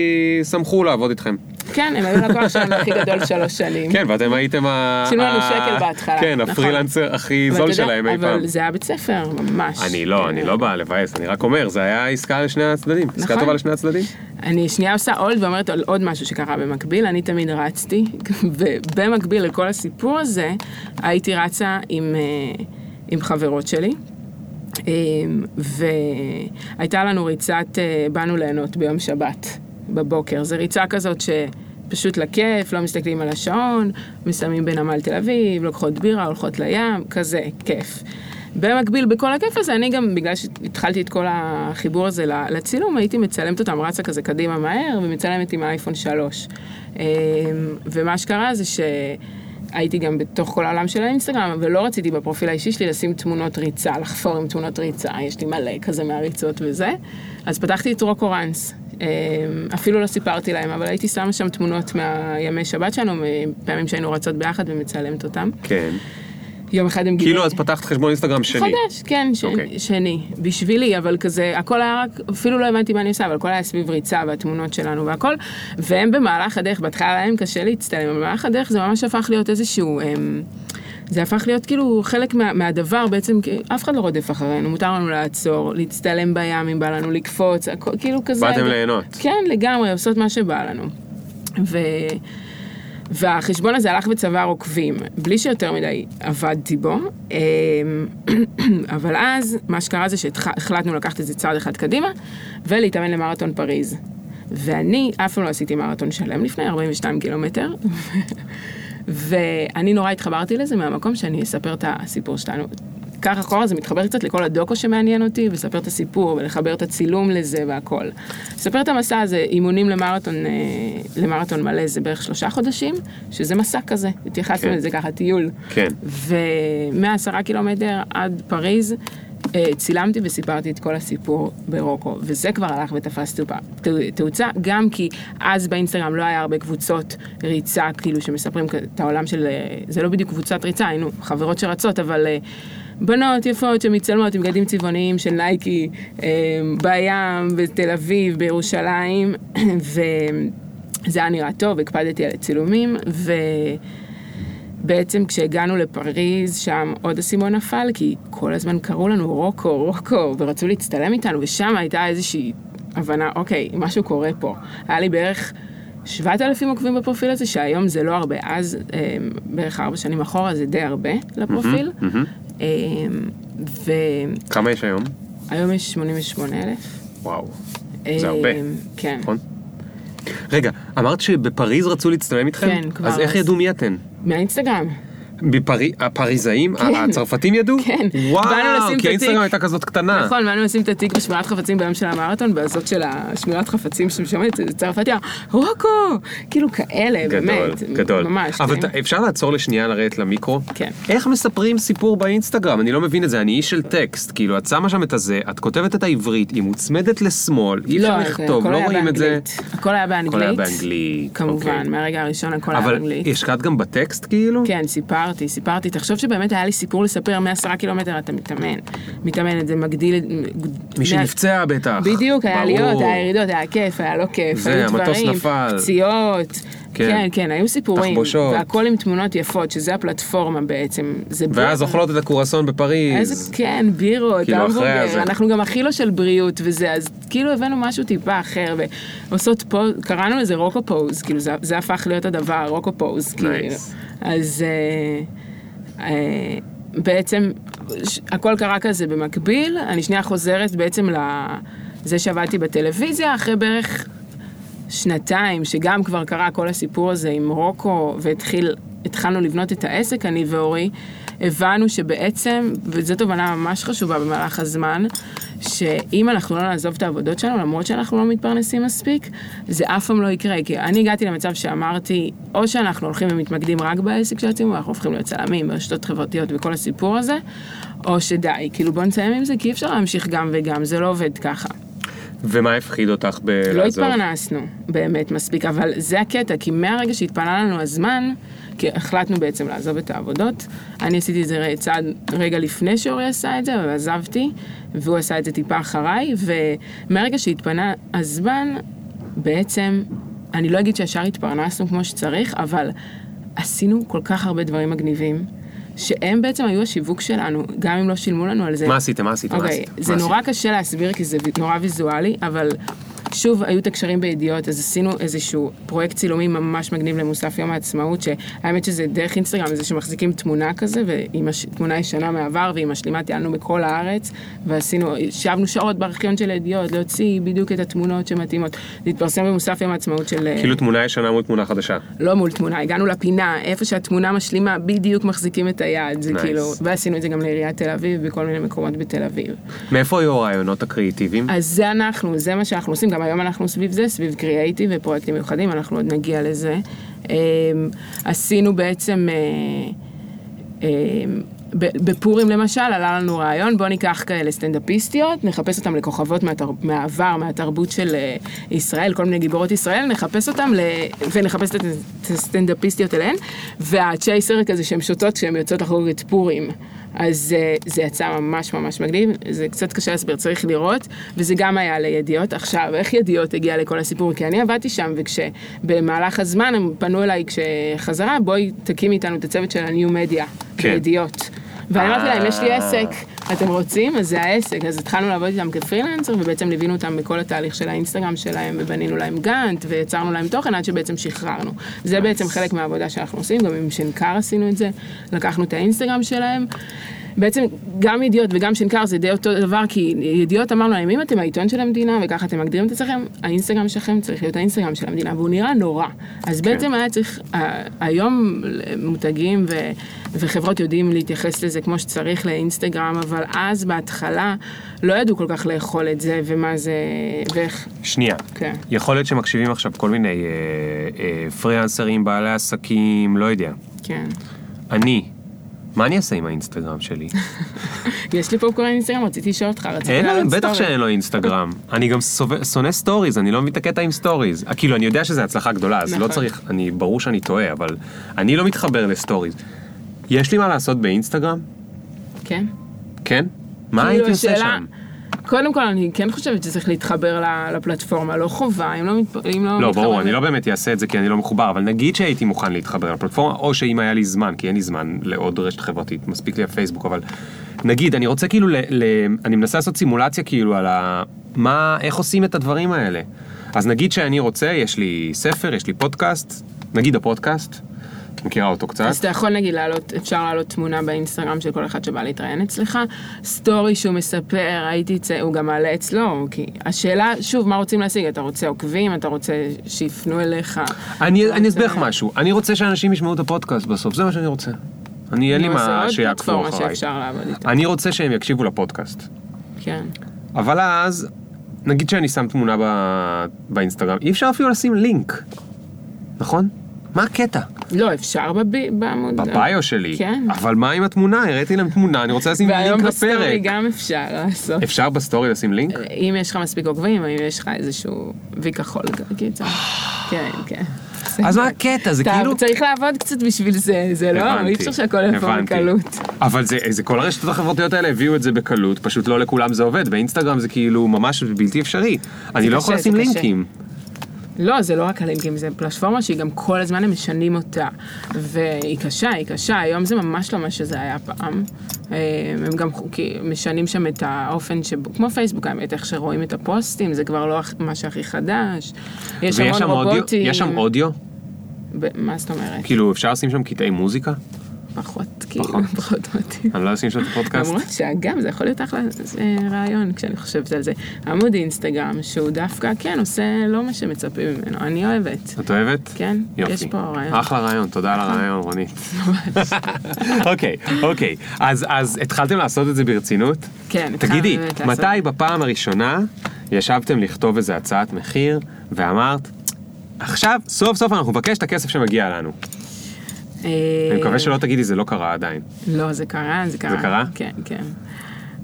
שמחו לעבוד איתכם. כן, הם היו לקוח שלנו הכי גדול שלוש שנים. כן, ואתם הייתם ה... שילמו לנו שקל בהתחלה, כן, נכון. הפרילנסר הכי זול שלהם אי פעם. אבל זה היה בית ספר, ממש. אני לא, אני לא בא לבאס, אני רק אומר, זה היה עסקה לשני הצדדים. עסקה נכון. טובה לשני הצדדים. אני שנייה עושה הולד ואומרת עוד משהו שקרה במקביל, אני תמיד רצתי, <laughs> ובמקביל לכל הסיפור הזה, הייתי רצה עם, אה, חברות שלי, אה, והייתה לנו ריצת אה, באנו ליהנות ביום שבת, בבוקר. זו ריצה כזאת שפשוט לכיף, לא מסתכלים על השעון, מסיימים בנמל תל אביב, לוקחות בירה, הולכות לים, כזה, כיף. במקביל, בכל הכיף הזה, אני גם, בגלל שהתחלתי את כל החיבור הזה לצילום, הייתי מצלמת אותם, רצה כזה קדימה מהר, ומצלמת עם האייפון 3. אה, ומה שקרה זה שהייתי גם בתוך כל העולם של האינסטגרם, ולא רציתי בפרופיל האישי שלי לשים תמונות ריצה, לחפור עם תמונות ריצה, יש לי מלא כזה מהריצות וזה. אז פתחתי את רוקו ראנס. אה, אפילו לא סיפרתי להם, אבל הייתי שמה שם תמונות מהימי שבת שלנו, מפעמים שהיינו רצות ביחד ומצלמת אותם. כן. יום אחד הם גילו... כאילו אז פתחת חשבון אינסטגרם שני. חדש, כן, ש... אוקיי. שני. בשבילי, אבל כזה, הכל היה רק, אפילו לא הבנתי מה אני עושה, אבל הכל היה סביב ריצה והתמונות שלנו והכל. והם במהלך הדרך, בהתחלה היה להם קשה להצטלם, אבל במהלך הדרך זה ממש הפך להיות איזשהו... הם, זה הפך להיות כאילו חלק מה, מהדבר בעצם, כי אף אחד לא רודף אחרינו, מותר לנו לעצור, להצטלם בים אם בא לנו לקפוץ, הכל, כאילו כזה. באתם ליהנות. כן, לגמרי, עושות מה שבא לנו. ו... והחשבון הזה הלך וצבר עוקבים, בלי שיותר מדי עבדתי בו, אמ, <clears throat> אבל אז מה שקרה זה שהחלטנו לקחת את זה צעד אחד קדימה ולהתאמן למרתון פריז. ואני אף פעם לא עשיתי מרתון שלם לפני 42 קילומטר, ואני נורא התחברתי לזה מהמקום שאני אספר את הסיפור שלנו. כך אחורה זה מתחבר קצת לכל הדוקו שמעניין אותי, ולספר את הסיפור, ולחבר את הצילום לזה והכל. לספר את המסע הזה, אימונים למרתון, אה, למרתון מלא זה בערך שלושה חודשים, שזה מסע כזה, התייחסנו כן. לזה ככה, טיול. כן. ומעשרה קילומטר עד פריז, צילמתי וסיפרתי את כל הסיפור ברוקו, וזה כבר הלך ותפס תאוצה, גם כי אז באינסטגרם לא היה הרבה קבוצות ריצה, כאילו שמספרים את העולם של, אה, זה לא בדיוק קבוצת ריצה, היינו חברות שרצות, אבל אה, בנות יפות שמצלמות עם בגדים צבעוניים של נייקי, אה, בים, בתל אביב, בירושלים, <clears throat> וזה היה נראה טוב, הקפדתי על הצילומים, ו... בעצם כשהגענו לפריז, שם עוד אסימון נפל, כי כל הזמן קראו לנו רוקו, רוקו, ורצו להצטלם איתנו, ושם הייתה איזושהי הבנה, אוקיי, משהו קורה פה. היה לי בערך 7,000 עוקבים בפרופיל הזה, שהיום זה לא הרבה, אז אה, בערך ארבע שנים אחורה זה די הרבה לפרופיל. אה, כמה יש היום? והיום יש 88,000. וואו. זה הרבה. אה, כן. נכון? רגע, אמרת שבפריז רצו להצטלם איתכם? כן, כבר אז איך. ידעו מי אתן? מהאינסטגרם. הפריזאים? הצרפתים ידעו? כן. וואו, כי האינסטגרם. הייתה כזאת קטנה. נכון, באנו לשים את התיק בשמירת חפצים ביום של המרתון, בזאת של השמירת חפצים שמשמעת, צרפתיה, רוקו! כאילו כאלה, גדול, באמת. גדול. ממש. אבל כן. אפשר לעצור לשנייה לרדת למיקרו? כן. איך מספרים סיפור באינסטגרם? אני לא מבין את זה, אני איש של טקסט. כאילו, את שמה שם את הזה, את כותבת את העברית, היא מוצמדת לשמאל, אי אפשר לא, לכתוב, לא רואים את זה. הכל היה באנגלית. הכל היה באנגלית. כמובן, אוקיי. מהרגע הראשון הכל היה אבל באנגלית. השקעת גם בטקסט כאילו? כן, סיפרתי, סיפרתי. תחשוב שבאמת היה לי סיפור לספר מעשרה קילומטר, אתה מתאמן. מתאמן, זה מגדיל... את- מי מה- שנפצע בטח. בדיוק, היה. עליות, היה ירידות, היה כיף, היה לא כיף, זה, המטוס נפל. פציעות. כן. כן, כן, היו סיפורים. תחבושות. והכל עם תמונות יפות, שזה הפלטפורמה בעצם. זה ואז ב- אוכלות את הקורסון בפריז. איזה, כן, בירות, כאילו, אחרי המבורגר, הזה. אנחנו גם הכי לא של בריאות וזה, אז כאילו הבאנו משהו טיפה אחר, ועושות פוז, קראנו לזה רוקו פוז, כאילו זה, זה הפך להיות הדבר, רוקו פוז, כאילו. אז, אה, אה, בעצם ש- הכל קרה כזה במקביל, אני שנייה חוזרת בעצם לזה שעבדתי בטלוויזיה, אחרי בערך שנתיים, שגם כבר קרה כל הסיפור הזה עם רוקו, והתחלנו לבנות את העסק, אני ואורי, הבנו שבעצם, וזו תובנה ממש חשובה במהלך הזמן, שאם אנחנו לא נעזוב את העבודות שלנו, למרות שאנחנו לא מתפרנסים מספיק, זה אף פעם לא יקרה. כי אני הגעתי למצב שאמרתי, או שאנחנו הולכים ומתמקדים רק בעסק של הציבור, אנחנו הופכים להיות צלמים ברשתות חברתיות וכל הסיפור הזה, או שדי, כאילו בוא נסיים עם זה, כי אי אפשר להמשיך גם וגם, זה לא עובד ככה. ומה הפחיד אותך לא בלעזוב? התפרנסנו באמת מספיק, אבל זה הקטע, כי מהרגע שהתפנה לנו הזמן, החלטנו בעצם לעזוב את העבודות, אני עשיתי את זה צעד רגע לפני שאורי עשה את זה, אבל עזבתי, והוא עשה את זה טיפה אחריי, ומהרגע שהתפנה הזמן, בעצם, אני לא אגיד שישר התפרנסנו כמו שצריך, אבל עשינו כל כך הרבה דברים מגניבים. שהם בעצם היו השיווק שלנו, גם אם לא שילמו לנו על זה. מה עשיתם? מה עשיתם? מה אוקיי, עשיתם? זה מה נורא עשיתם? קשה להסביר כי זה נורא ויזואלי, אבל שוב, היו את הקשרים בידיעות, אז עשינו איזשהו פרויקט צילומים ממש מגניב למוסף יום העצמאות, שהאמת שזה דרך אינסטגרם, זה שמחזיקים תמונה כזה, ועם הש... תמונה ישנה מהעבר, ועם השלימה טיילנו בכל הארץ, ועשינו, ישבנו שעות בארכיון של הידיעות, להוציא בדיוק את התמונות שמתאימות. זה התפרסם במוסף יום העצמאות של... אה, כאילו תמונה ישנה מול תמונה חדשה. לא מול תמונה, הגענו לפינה, איפה שהתמונה משלימה, בדיוק מחזיקים את היד, זה Nice. כאילו, ועשינו את זה גם לעיריית תל אביב, בכל מיני מקומות בתל אביב. מאיפה היו הרעיונות הקריאיטיביים? אז זה אנחנו, זה מה שאנחנו עושים, גם היום אנחנו סביב זה, סביב קריאייטיב ופרויקטים מיוחדים, אנחנו עוד נגיע לזה. אמ, עשינו בעצם, אה, אמ, בפורים למשל, עלה לנו רעיון, בוא ניקח כאלה סטנדאפיסטיות, נחפש אותם לכוכבות מהתר... מהעבר, מהתרבות של אה, ישראל, כל מיני גיבורות ישראל, נחפש אותם ל... ונחפש את הסטנדאפיסטיות אליהן, והצ'ייסר כזה שהן שותות כשהן יוצאות לחגוג את פורים. אז אה, זה יצא ממש ממש מגניב, זה קצת קשה להסביר, צריך לראות, וזה גם היה לידיעות. עכשיו, איך ידיעות הגיע לכל הסיפור? כי אני עבדתי שם, וכשבמהלך הזמן הם פנו אליי כשחזרה, בואי תקימי איתנו את הצוות של ה-New Media, כן. בידיעות. ואני אמרתי להם, יש לי אה. עסק, אתם רוצים? אז זה העסק. אז התחלנו לעבוד איתם כפרילנסר, ובעצם ליווינו אותם בכל התהליך של האינסטגרם שלהם, ובנינו להם גאנט, ויצרנו להם תוכן עד שבעצם שחררנו. זה בעצם חלק מהעבודה שאנחנו עושים, גם עם שנקר עשינו את זה, לקחנו את האינסטגרם שלהם. בעצם גם ידיעות וגם שנקר זה די אותו דבר, כי ידיעות אמרנו להם, אם אתם העיתון של המדינה וככה אתם מגדירים את עצמכם, האינסטגרם שלכם צריך להיות האינסטגרם של המדינה, והוא נראה נורא. אז בעצם היה צריך, היום מותגים ו, וחברות יודעים להתייחס לזה כמו שצריך לאינסטגרם, אבל אז בהתחלה לא ידעו כל כך לאכול את זה ומה זה, ואיך, שנייה. כן. יכול להיות שמקשיבים עכשיו כל מיני אה, אה, פריאנסרים, בעלי עסקים, לא יודע. כן. אני, מה אני אעשה עם האינסטגרם שלי? <laughs> יש לי פופקורן אינסטגרם, רציתי לשאול אותך, רציתי לעלות בטח סטורי. שאין לו אינסטגרם. אני גם שונא סטוריז, אני לא מבין את הקטע עם סטוריז. אה, כאילו, אני יודע שזה הצלחה גדולה, אז לא נכון. צריך, אני, ברור שאני טועה, אבל אני לא מתחבר לסטוריז. יש לי מה לעשות באינסטגרם? כן. כן? מה כאילו, הייתי עושה שם? קודם כל, אני כן חושבת שצריך להתחבר לפלטפורמה, לא חובה, אם לא. אם לא, לא, ברור, אני לא באמת אעשה את זה כי אני לא מחובר, אבל נגיד שהייתי מוכן להתחבר לפלטפורמה, או שאם היה לי זמן, כי אין לי זמן לעוד רשת חברתית, מספיק לי הפייסבוק, אבל נגיד, אני רוצה כאילו, ל, ל, אני מנסה לעשות סימולציה כאילו על ה... מה, איך עושים את הדברים האלה. אז נגיד שאני רוצה, יש לי ספר, יש לי פודקאסט, נגיד הפודקאסט, מכירה אותו קצת? אז אתה יכול נגיד לעלות, אפשר לעלות תמונה באינסטגרם של כל אחד שבא להתראיין אצלך, סטורי שהוא מספר, הייתי צא, הוא גם מעלה אצלו, כי השאלה, שוב, מה רוצים להשיג? אתה רוצה עוקבים? אתה רוצה שיפנו אליך? אני, אסביר לך משהו, אני רוצה שאנשים ישמעו את הפודקאסט בסוף, זה מה שאני רוצה. אני, אין לי מה פלטפורמה אחריי. אני רוצה שהם יקשיבו לפודקאסט. כן. אבל אז, נגיד שאני שם תמונה ב... באינסטגרם, אי אפשר אפילו לשים לינק, נכון? מה הקטע? לא, אפשר בעמוד. בביו שלי. כן. אבל מה עם התמונה? הראיתי להם תמונה, אני רוצה לשים והיום לינק בסטורי לפרק. גם אפשר לעשות. אפשר בסטורי לשים לינק? אם יש לך מספיק עוקבים, אם יש לך איזשהו וי כחול, קיצר. כן, כן. אז מה הקטע? זה כאילו... צריך לעבוד קצת בשביל זה, זה לא, אי אפשר שהכל יבוא. בקלות. אבל זה, כל הרשתות החברתיות האלה הביאו את זה בקלות, פשוט לא לכולם זה עובד, באינסטגרם זה כאילו ממש בלתי אפשרי. אני לא יכול לשים. לינקים. לא, זה לא רק הלינקים, זה פלטפורמה שהיא גם כל הזמן הם משנים אותה. והיא קשה, היא קשה, היום זה ממש לא מה שזה היה פעם. אה, הם גם משנים שם את האופן שבו, כמו פייסבוק האמת, איך שרואים את הפוסטים, זה כבר לא מה שהכי חדש. יש המון? רובוטים. יש שם אודיו? מה זאת אומרת? כאילו אפשר לשים שם קטעי מוזיקה? פחות, כאילו, פחות. מתאים. אני לא אשים שם את הפודקאסט. למרות שאגב, זה יכול להיות אחלה אה, רעיון כשאני חושבת על זה. עמוד אינסטגרם, שהוא דווקא, כן, עושה לא מה שמצפים ממנו, אני אוהבת. את אוהבת? כן, יופי. יש פה רעיון. אחלה רעיון, תודה על הרעיון, רונית. <laughs> אוקיי, אוקיי. אז התחלתם לעשות את זה ברצינות? כן, התחלנו תגידי, באמת לעשות. מתי בפעם הראשונה ישבתם לכתוב איזה הצעת מחיר ואמרת, עכשיו, סוף סוף אנחנו נבקש את הכסף שמגיע לנו. אני מקווה שלא תגידי זה לא קרה עדיין. לא, זה קרה, זה קרה. קרה? כן, כן.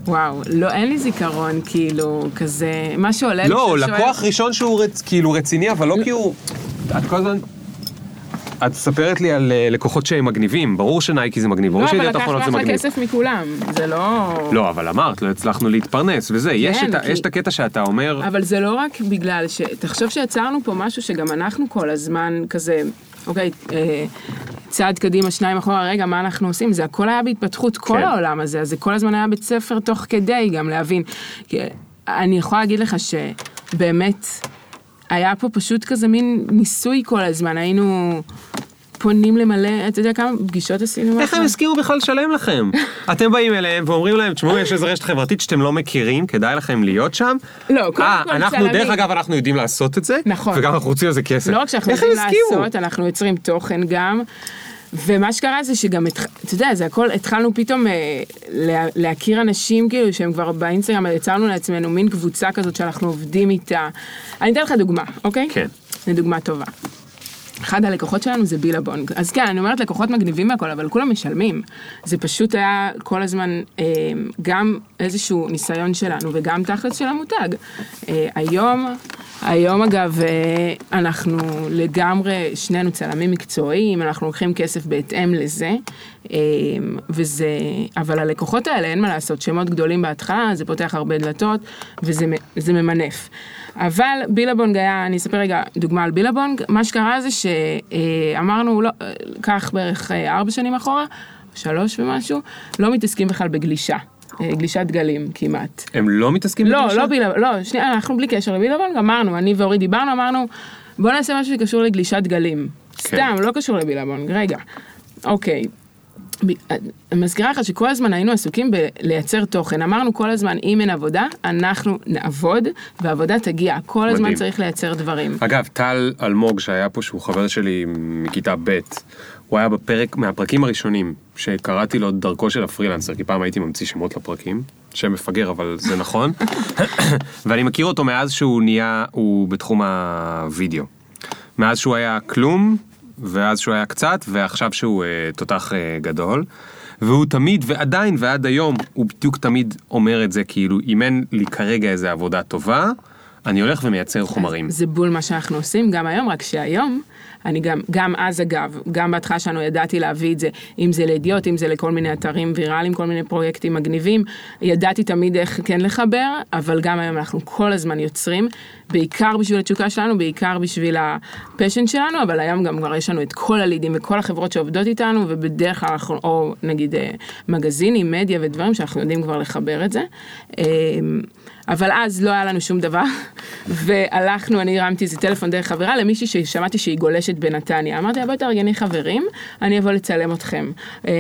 וואו, לא, אין לי זיכרון, כאילו, כזה, מה שעולה לי... לא, לקוח שואלת- ראשון שהוא רצ- כאילו רציני, אבל לא כי הוא... את כל הזמן... את מספרת לי על אה, לקוחות שהם מגניבים, ברור שנייקי זה מגניב, ברור לא, אבל שידיעות אחרונות זה אחלה מגניב. כסף מכולם, זה לא... לא, אבל אמרת, לא הצלחנו להתפרנס וזה, יש את ה- כי- יש את הקטע שאתה אומר, אבל זה לא רק בגלל ש... תחשוב שיצרנו פה משהו שגם אנחנו כל הזמן כזה, אוקיי, אה, צעד קדימה, שניים אחורה, רגע, מה אנחנו עושים? זה הכל היה בהתפתחות, כל כן. העולם הזה, אז זה כל הזמן היה בית ספר תוך כדי גם להבין. כי אני יכולה להגיד לך שבאמת, היה פה פשוט כזה מין ניסוי כל הזמן, היינו פונים למלא, אתה יודע כמה פגישות עשינו? איך הם הסכימו בכלל לשלם לכם? <laughs> אתם באים אליהם ואומרים להם, תשמעו, יש איזו רשת חברתית שאתם לא מכירים, כדאי לכם להיות שם? לא, קודם אה, כל אנחנו, צלמים. דרך אגב, אנחנו יודעים לעשות את זה, נכון. וגם אנחנו רוצים על זה כסף. לא רק שאנחנו יודעים? לעשות, אנחנו יוצרים תוכן גם. ומה שקרה זה שגם, אתה יודע, זה הכל, התחלנו פתאום אה, לה, להכיר אנשים כאילו שהם כבר באינסטגרם, יצרנו לעצמנו מין קבוצה כזאת שאנחנו עובדים איתה. אני אתן לך דוגמה, אוקיי? כן. זו דוגמה טובה. אחד הלקוחות שלנו זה בילבונג. אז כן, אני אומרת לקוחות מגניבים והכל, אבל כולם משלמים. זה פשוט היה כל הזמן אה, גם איזשהו ניסיון שלנו וגם תכלס של המותג. אה, היום, היום אגב, אה, אנחנו לגמרי, שנינו צלמים מקצועיים, אנחנו לוקחים כסף בהתאם לזה, אה, וזה, אבל הלקוחות האלה, אין מה לעשות, שמות גדולים בהתחלה, זה פותח הרבה דלתות, וזה ממנף. אבל בילבונג היה, אני אספר רגע דוגמה על בילבונג, מה שקרה זה שאמרנו, לא, קח בערך אה, ארבע שנים אחורה, שלוש ומשהו, לא מתעסקים בכלל בגלישה, אה, גלישת גלים כמעט. הם לא מתעסקים לא, בגלישה? לא בילבונג, לא, שנייה, אנחנו בלי קשר לבילבונג, אמרנו, אני ואורי דיברנו, אמרנו, בוא נעשה משהו שקשור לגלישת גלים. סתם, לא קשור לבילבונג, רגע. אוקיי. אני מזכירה לך שכל הזמן היינו עסוקים בלייצר תוכן. אמרנו כל הזמן, אם אין עבודה, אנחנו נעבוד, והעבודה תגיע. כל הזמן מדהים. צריך לייצר דברים. אגב, טל אלמוג שהיה פה, שהוא חבר שלי מכיתה ב', הוא היה בפרק, מהפרקים הראשונים, שקראתי לו דרכו של הפרילנסר, כי פעם הייתי ממציא שמות לפרקים, שם מפגר, אבל זה נכון. <laughs> ואני מכיר אותו מאז שהוא נהיה, הוא בתחום הווידאו. מאז שהוא היה כלום, ואז שהוא היה קצת, ועכשיו שהוא אה, תותח אה, גדול. והוא תמיד, ועדיין ועד היום, הוא בדיוק תמיד אומר את זה, כאילו, אם אין לי כרגע איזה עבודה טובה, אני הולך ומייצר חומרים. זה בול מה שאנחנו עושים גם היום, רק שהיום, אני גם, גם אז אגב, גם בהתחלה שלנו ידעתי להביא את זה, אם זה לידיעות, אם זה לכל מיני אתרים ויראליים, כל מיני פרויקטים מגניבים, ידעתי תמיד איך כן לחבר, אבל גם היום אנחנו כל הזמן יוצרים, בעיקר בשביל התשוקה שלנו, בעיקר בשביל הפשן שלנו, אבל היום גם כבר יש לנו את כל הלידים וכל החברות שעובדות איתנו, ובדרך כלל אנחנו, או נגיד אה, מגזינים, מדיה ודברים שאנחנו יודעים כבר לחבר את זה. אה, אבל אז לא היה לנו שום דבר, <laughs> והלכנו, אני הרמתי איזה טלפון דרך חברה למישהי ששמעתי שהיא גולשת בנתניה. אמרתי לה, בואי תארגני חברים, אני אבוא לצלם אתכם. אמ,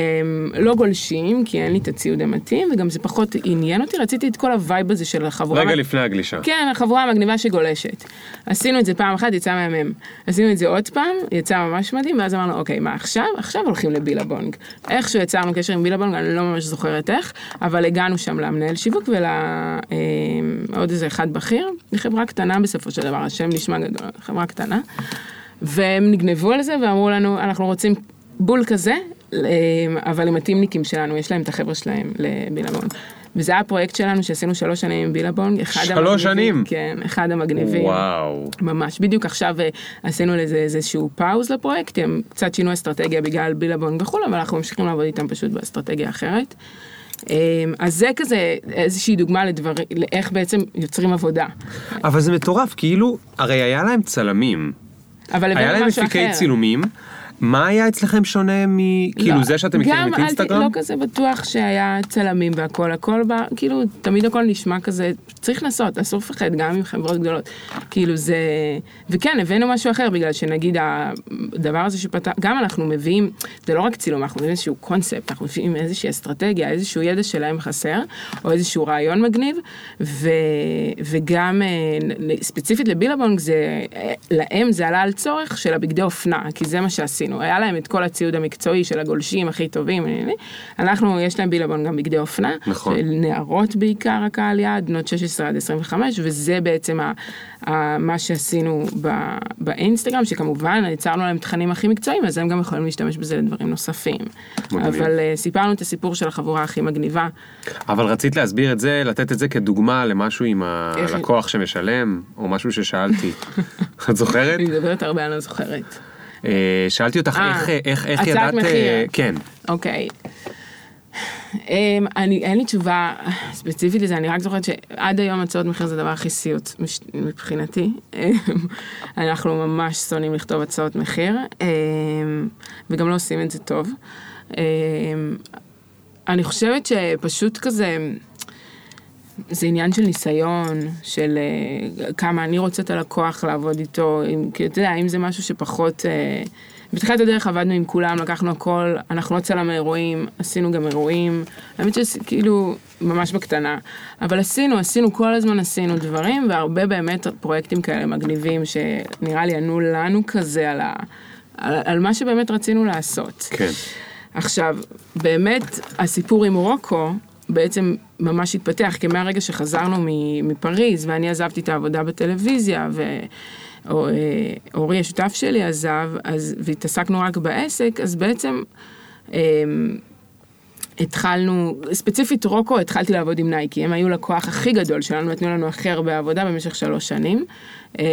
לא גולשים, כי אין לי את הציוד המתאים, וגם זה פחות עניין אותי, רציתי את כל ה vibe הזה של החבורה. רגע לפני הגלישה. כן, החבורה המגניבה שגולשת. עשינו את זה פעם אחת, יצא מהמם. עשינו את זה עוד פעם, יצא ממש מדהים, ואז אמרנו, אוקיי, מה עכשיו? עכשיו הולכים לבילבונג. איכשהו יצרנו קשר עם בילבונג, אני לא ממש זוכרת איך, אבל הגענו שם למנהל שיווק ולעוד איזה אחד בכיר. חברה קטנה בסופו של דבר, השם נשמע גדול, חברה קטנה. והם נגנבו על זה ואמרו לנו, אנחנו רוצים בול כזה, אבל עם הטימניקים שלנו, יש להם את החבר'ה שלהם לבילבונג. וזה היה הפרויקט שלנו שעשינו שלוש שנים עם בילבונג. שלוש שנים? כן, אחד המגניבים. וואו. ממש, בדיוק עכשיו אה, עשינו לזה איזשהו פאוז לפרויקט, הם קצת שינו אסטרטגיה בגלל בילבונג וכו', אבל אנחנו ממשיכים לעבוד איתם פשוט באסטרטגיה אחרת. אה, אז זה כזה איזושהי דוגמה לדברים, לאיך בעצם יוצרים עבודה. אבל זה מטורף, כאילו, הרי היה להם צלמים, אבל היה הבאנו להם משהו מפיקי אחר. צילומים, מה היה אצלכם שונה מ... כאילו לא, זה שאתם מכירים את אינסטגרם? לא כזה בטוח שהיה צלמים והכל, הכל בא, כאילו, תמיד הכל נשמע כזה, צריך לנסות, אסור לפחד, גם עם חברות גדולות. כאילו זה... וכן, הבאנו משהו אחר, בגלל שנגיד הדבר הזה שפתח, גם אנחנו מביאים, זה לא רק צילום, אנחנו מביאים איזשהו קונספט, אנחנו מביאים איזושהי אסטרטגיה, איזשהו ידע שלהם חסר, או איזשהו רעיון מגניב, ו... וגם אה, ספציפית לבילבונג, זה... אה, להם זה עלה על צורך של הבגדי אופנה, כי זה מה שעשינו. היה להם את כל הציוד המקצועי של הגולשים הכי טובים, אה, אנחנו, יש להם בילבונג גם בגדי אופנה. נכון. של נערות בעיקר הקהל יעד, בנות 16 עד 25, וזה בעצם ה, ה, מה שעשינו ב, באינסטגרם, שכמובן יצרנו להם תכנים הכי מקצועיים, אז הם גם יכולים להשתמש בזה לדברים נוספים. מגניב. אבל uh, סיפרנו את הסיפור של החבורה הכי מגניבה. אבל רצית להסביר את זה, לתת את זה כדוגמה למשהו עם הלקוח שמשלם, או משהו ששאלתי. <laughs> את זוכרת? אני מדברת הרבה, אני לא זוכרת. אה, שאלתי אותך אה, איך- איך איך הצעת ידעת... מחיר. אה, כן. אוקיי. Um, אני, אין לי תשובה ספציפית לזה, אני רק זוכרת שעד היום הצעות מחיר זה הדבר הכי סיוט מבחינתי. אמ, אנחנו ממש שונאים לכתוב הצעות מחיר, um, וגם לא עושים את זה טוב. אני חושבת שפשוט כזה, זה עניין של ניסיון, של uh, כמה אני רוצה את הלקוח לעבוד איתו, אם, כי אתה יודע, אם זה משהו שפחות... Uh, בתחילת הדרך עבדנו עם כולם, לקחנו הכל, אנחנו לא צלם אירועים, עשינו גם אירועים, האמת שכאילו, ממש בקטנה, אבל עשינו, עשינו, כל הזמן עשינו דברים, והרבה באמת פרויקטים כאלה מגניבים, שנראה לי ענו לנו כזה על, ה, על, על מה שבאמת רצינו לעשות. כן. עכשיו, באמת, הסיפור עם רוקו בעצם ממש התפתח, כי מהרגע שחזרנו מפריז, ואני עזבתי את העבודה בטלוויזיה, ו... אה, אורי השותף שלי עזב, אז, והתעסקנו רק בעסק, אז בעצם אה, התחלנו, ספציפית רוקו, התחלתי לעבוד עם נייקי, הם היו לקוח הכי גדול שלנו, נתנו לנו הכי הרבה עבודה במשך שלוש שנים. אה,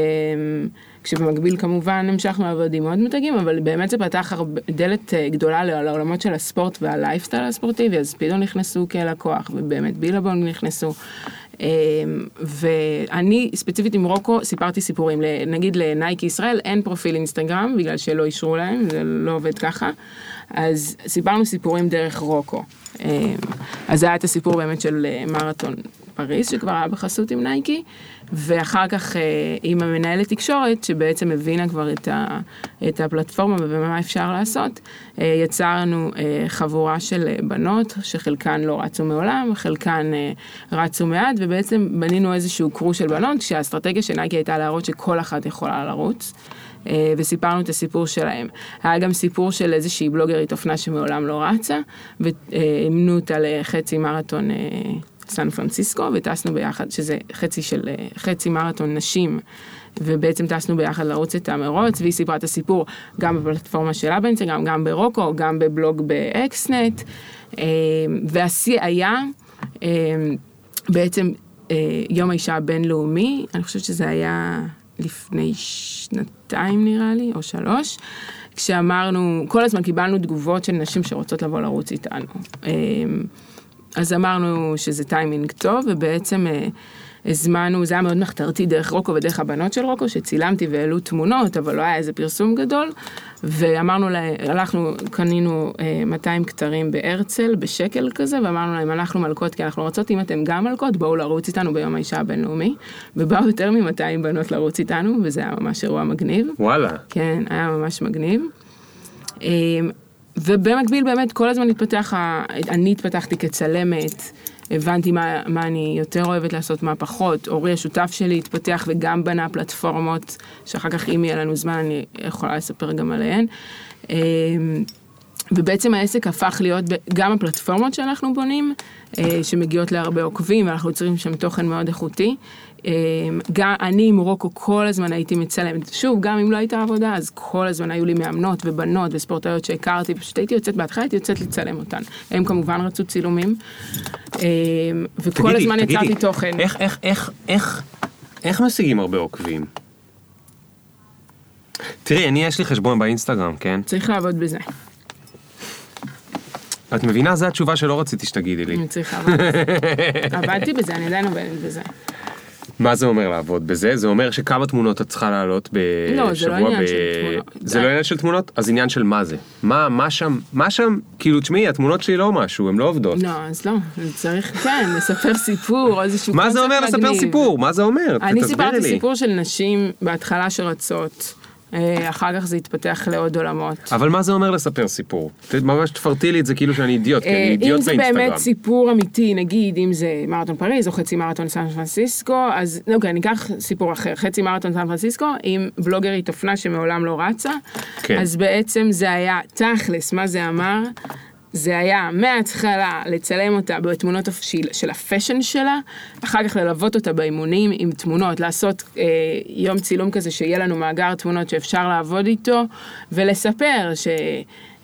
כשבמקביל כמובן המשכנו לעבוד עם עוד מותגים, אבל באמת זה פתח דלת אה, גדולה לעולמות של הספורט והלייפסטייל הספורטיבי, אז פתאום נכנסו כלקוח, ובאמת בילבונג נכנסו. אה, ואני ספציפית עם רוקו סיפרתי סיפורים, נגיד לנייקי ישראל אין פרופיל אינסטגרם, בגלל שלא אישרו להם, זה לא עובד ככה. אז סיפרנו סיפורים דרך רוקו. אה, אז זה היה את הסיפור באמת של אה, מרתון פריז, שכבר היה בחסות עם נייקי, ואחר כך אה, עם המנהלת תקשורת, שבעצם הבינה כבר את, ה, את הפלטפורמה ומה אפשר לעשות, אה, יצרנו אה, חבורה של אה, בנות, שחלקן לא רצו מעולם, חלקן אה, רצו מעט, ובעצם בנינו איזשהו קרו של בנות, כשהאסטרטגיה של נייקי הייתה להראות שכל אחת יכולה לרוץ. אה, וסיפרנו את הסיפור שלהם. היה גם סיפור של איזושהי בלוגרית אופנה שמעולם לא רצה, ואימנו אותה לחצי מרתון אה, סן פרנסיסקו, וטסנו ביחד, שזה חצי של, אה, חצי מרתון נשים. ובעצם טסנו ביחד לרוץ את המרוץ, והיא סיפרה את הסיפור גם בפלטפורמה שלה באינסטגרם, גם ברוקו, גם בבלוג באקסנט. אה, והשיא היה אה, בעצם יום האישה הבינלאומי, אני חושבת שזה היה לפני שנתיים נראה לי, או שלוש, כשאמרנו, כל הזמן קיבלנו תגובות של נשים שרוצות לבוא לרוץ איתנו. אה, אז אמרנו שזה טיימינג טוב, ובעצם אה, הזמנו, זה היה מאוד מחתרתי דרך רוקו ודרך הבנות של רוקו, שצילמתי והעלו תמונות, אבל לא היה איזה פרסום גדול, ואמרנו להם, הלכנו, קנינו אה, 200 כתרים בהרצל, בשקל כזה, ואמרנו להם, אנחנו מלכות, כי אנחנו רוצות, אם אתם גם מלכות, בואו לרוץ איתנו ביום האישה הבינלאומי, ובאו יותר מ-200 בנות לרוץ איתנו, וזה היה ממש אירוע מגניב. וואלה. כן, היה ממש מגניב. ובמקביל באמת כל הזמן התפתח, אני התפתחתי כצלמת, הבנתי מה, מה אני יותר אוהבת לעשות, מה פחות. אורי השותף שלי התפתח וגם בנה פלטפורמות, שאחר כך אם יהיה לנו זמן אני יכולה לספר גם עליהן. אמ, ובעצם העסק הפך להיות גם הפלטפורמות שאנחנו בונים, אה, שמגיעות להרבה עוקבים, ואנחנו יוצרים שם תוכן מאוד איכותי. אה, גם אני עם רוקו כל הזמן הייתי מצלמת. שוב, גם אם לא הייתה עבודה, אז כל הזמן היו לי מאמנות ובנות וספורטאיות שהכרתי, פשוט הייתי יוצאת, בהתחלה הייתי יוצאת לצלם אותן. הם כמובן רצו צילומים, אה, וכל תגידי, הזמן תגידי, יצרתי תוכן. איך, איך, איך, איך, איך משיגים הרבה עוקבים? תראי, אני יש לי חשבון באינסטגרם, כן? צריך לעבוד בזה. את מבינה? זו התשובה שלא רציתי שתגידי לי. אני צריכה לעבוד בזה. עבדתי בזה, אני עדיין עובדת בזה. מה זה אומר לעבוד בזה? זה אומר שכמה תמונות את צריכה לעלות בשבוע? לא, זה לא עניין של תמונות. זה לא עניין של תמונות? אז עניין של מה זה? מה, מה שם, מה שם, כאילו, תשמעי, התמונות שלי לא משהו, הן לא עובדות. לא, אז לא, צריך, כן, לספר סיפור, איזשהו מה זה אומר קונספט לספר מגניב. סיפור? מה זה אומר? אני סיפרתי לי. סיפור של נשים בהתחלה שרצות, אחר כך זה התפתח לעוד עולמות. אבל מה זה אומר לספר סיפור? ממש תפרטי לי את זה כאילו שאני אידיוט, כי אני אה, אידיוט אם זה באינסטגרם. באמת סיפור אמיתי, נגיד אם זה מרתון פריז או חצי מרתון סן פרנסיסקו, אז אוקיי, אני אקח סיפור אחר, חצי מרתון סן פרנסיסקו עם בלוגרית אופנה שמעולם לא רצה, כן. אז בעצם זה היה תכלס, מה זה אמר? זה היה מההתחלה לצלם אותה בתמונות של, הפאשן שלה, אחר כך ללוות אותה באימונים עם תמונות, לעשות אה, יום צילום כזה שיהיה לנו מאגר תמונות שאפשר לעבוד איתו, ולספר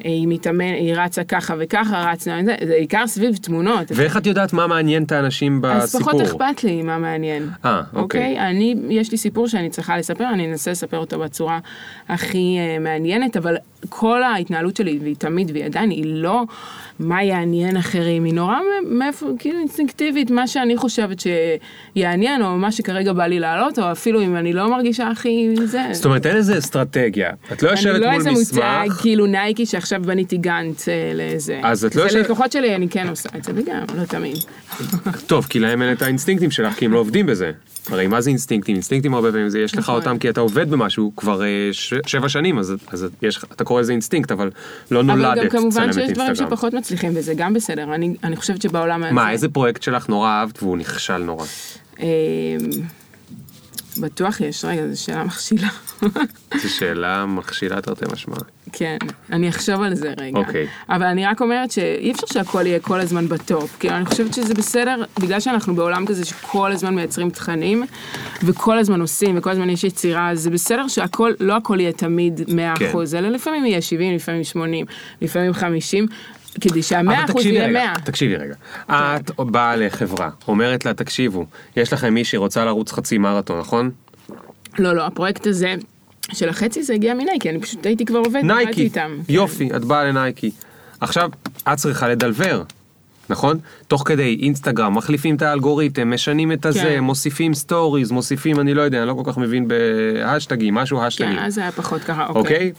שהיא מתאמן, היא רצה ככה וככה, רצנו, זה, זה בעיקר סביב תמונות. ואיך את יודעת מה מעניין את האנשים אז בסיפור? פחות אכפת לי מה מעניין. אה, אוקיי. אני, יש לי סיפור שאני צריכה לספר, אני אנסה לספר אותו בצורה הכי אה, מעניינת, אבל כל ההתנהלות שלי, והיא תמיד, והיא עדיין, היא לא מה יעניין אחרים, היא נורא מאיפה, כאילו אינסטינקטיבית, מה שאני חושבת שיעניין, או מה שכרגע בא לי לעלות, או אפילו אם אני לא מרגישה הכי זה. זאת אומרת, אין איזה אסטרטגיה. את לא יושבת אני לא מול איזה מוצג, מסמך. כאילו נייקי שעכשיו בניתי גאנט אה, לזה. אז את לא זה יושבת- ללקוחות שלי אני כן עושה את זה, וגם, לא תמיד. טוב, כי להם אין את האינסטינקטים שלך, כי הם לא עובדים בזה. הרי מה זה אינסטינקטים? אינסטינקטים הרבה פעמים זה יש לך נכון. אותם כי אתה עובד במשהו כבר אה, ש- שבע שנים, אז אז יש אתה קורא לזה אינסטינקט, אבל לא אבל נולדת גם כמובן צלמת שיש דברים אינסטגרם. שפחות מצליחים, וזה גם בסדר. אני, אני חושבת שבעולם הזה... מה, איזה פרויקט שלך נורא אהבת והוא נכשל נורא? אמ, בטוח יש, רגע, זו שאלה מכשילה. זו שאלה מכשילה תרתי משמע. כן, אני אחשוב על זה רגע. אוקיי. אבל אני רק אומרת שאי אפשר שהכל יהיה כל הזמן בטופ. כאילו, אני חושבת שזה בסדר, בגלל שאנחנו בעולם כזה שכל הזמן מייצרים תכנים, וכל הזמן עושים, וכל הזמן יש יצירה, אז זה בסדר שהכל, לא הכל יהיה תמיד 100%, כן. אלא לפעמים יהיה 70, לפעמים 80, לפעמים 50, כדי שה-100% אבל תקשיבי יהיה רגע, 100. תקשיבי רגע. את באה לחברה, אומרת לה, תקשיבו, יש לכם מישהי רוצה לרוץ חצי מרתון, נכון? לא, לא, הפרויקט הזה של החצי זה הגיע מנייקי, אני פשוט הייתי כבר עובד, נייקי, איתם. כן. יופי, את באה לנייקי. עכשיו, את צריכה לדלבר, נכון? תוך כדי אינסטגרם, מחליפים את האלגוריתם, משנים את הזה, כן. מוסיפים סטוריז, מוסיפים, אני לא יודע, אני לא כל כך מבין בהאשטגים, משהו האשטגים, כן, אז זה היה פחות ככה, אוקיי. אוקיי?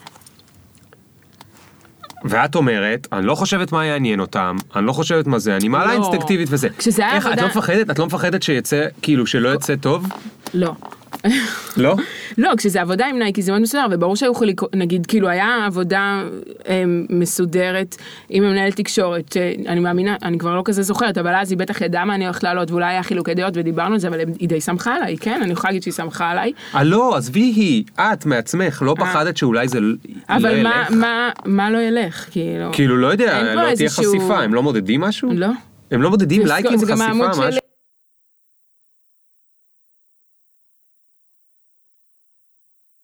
ואת אומרת, אני לא חושבת מה יעניין אותם, אני לא חושבת מה זה, אני מעלה לא. אינסטינקטיבית וזה. כשזה היה איך, את עבודה- לא מפחדת? את לא מפחדת שיצא, כאילו, שלא יצא טוב? לא. לא? לא, כשזה עבודה עם נייקי זה מאוד מסודר, וברור שהיו יכולים, נגיד, כאילו היה עבודה אה, מסודרת עם המנהל תקשורת, אה, אני מאמינה, אני כבר לא כזה זוכרת, אבל אז היא בטח ידעה מה אני הולכת לעלות, ואולי היה חילוקי דעות ודיברנו על זה, אבל היא די שמחה עליי, כן? אני יכולה להגיד שהיא שמחה עליי. אה, לא, עזבי היא, את מעצמך, לא פחדת שאולי זה לא אה. אבל מה, ילך? מה, מה לא ילך, כאילו? כאילו, לא יודע, לא תהיה חשיפה, הם לא מודדים משהו? לא. הם לא מודדים לייקים, זה גם חשיפה, העמוד משהו?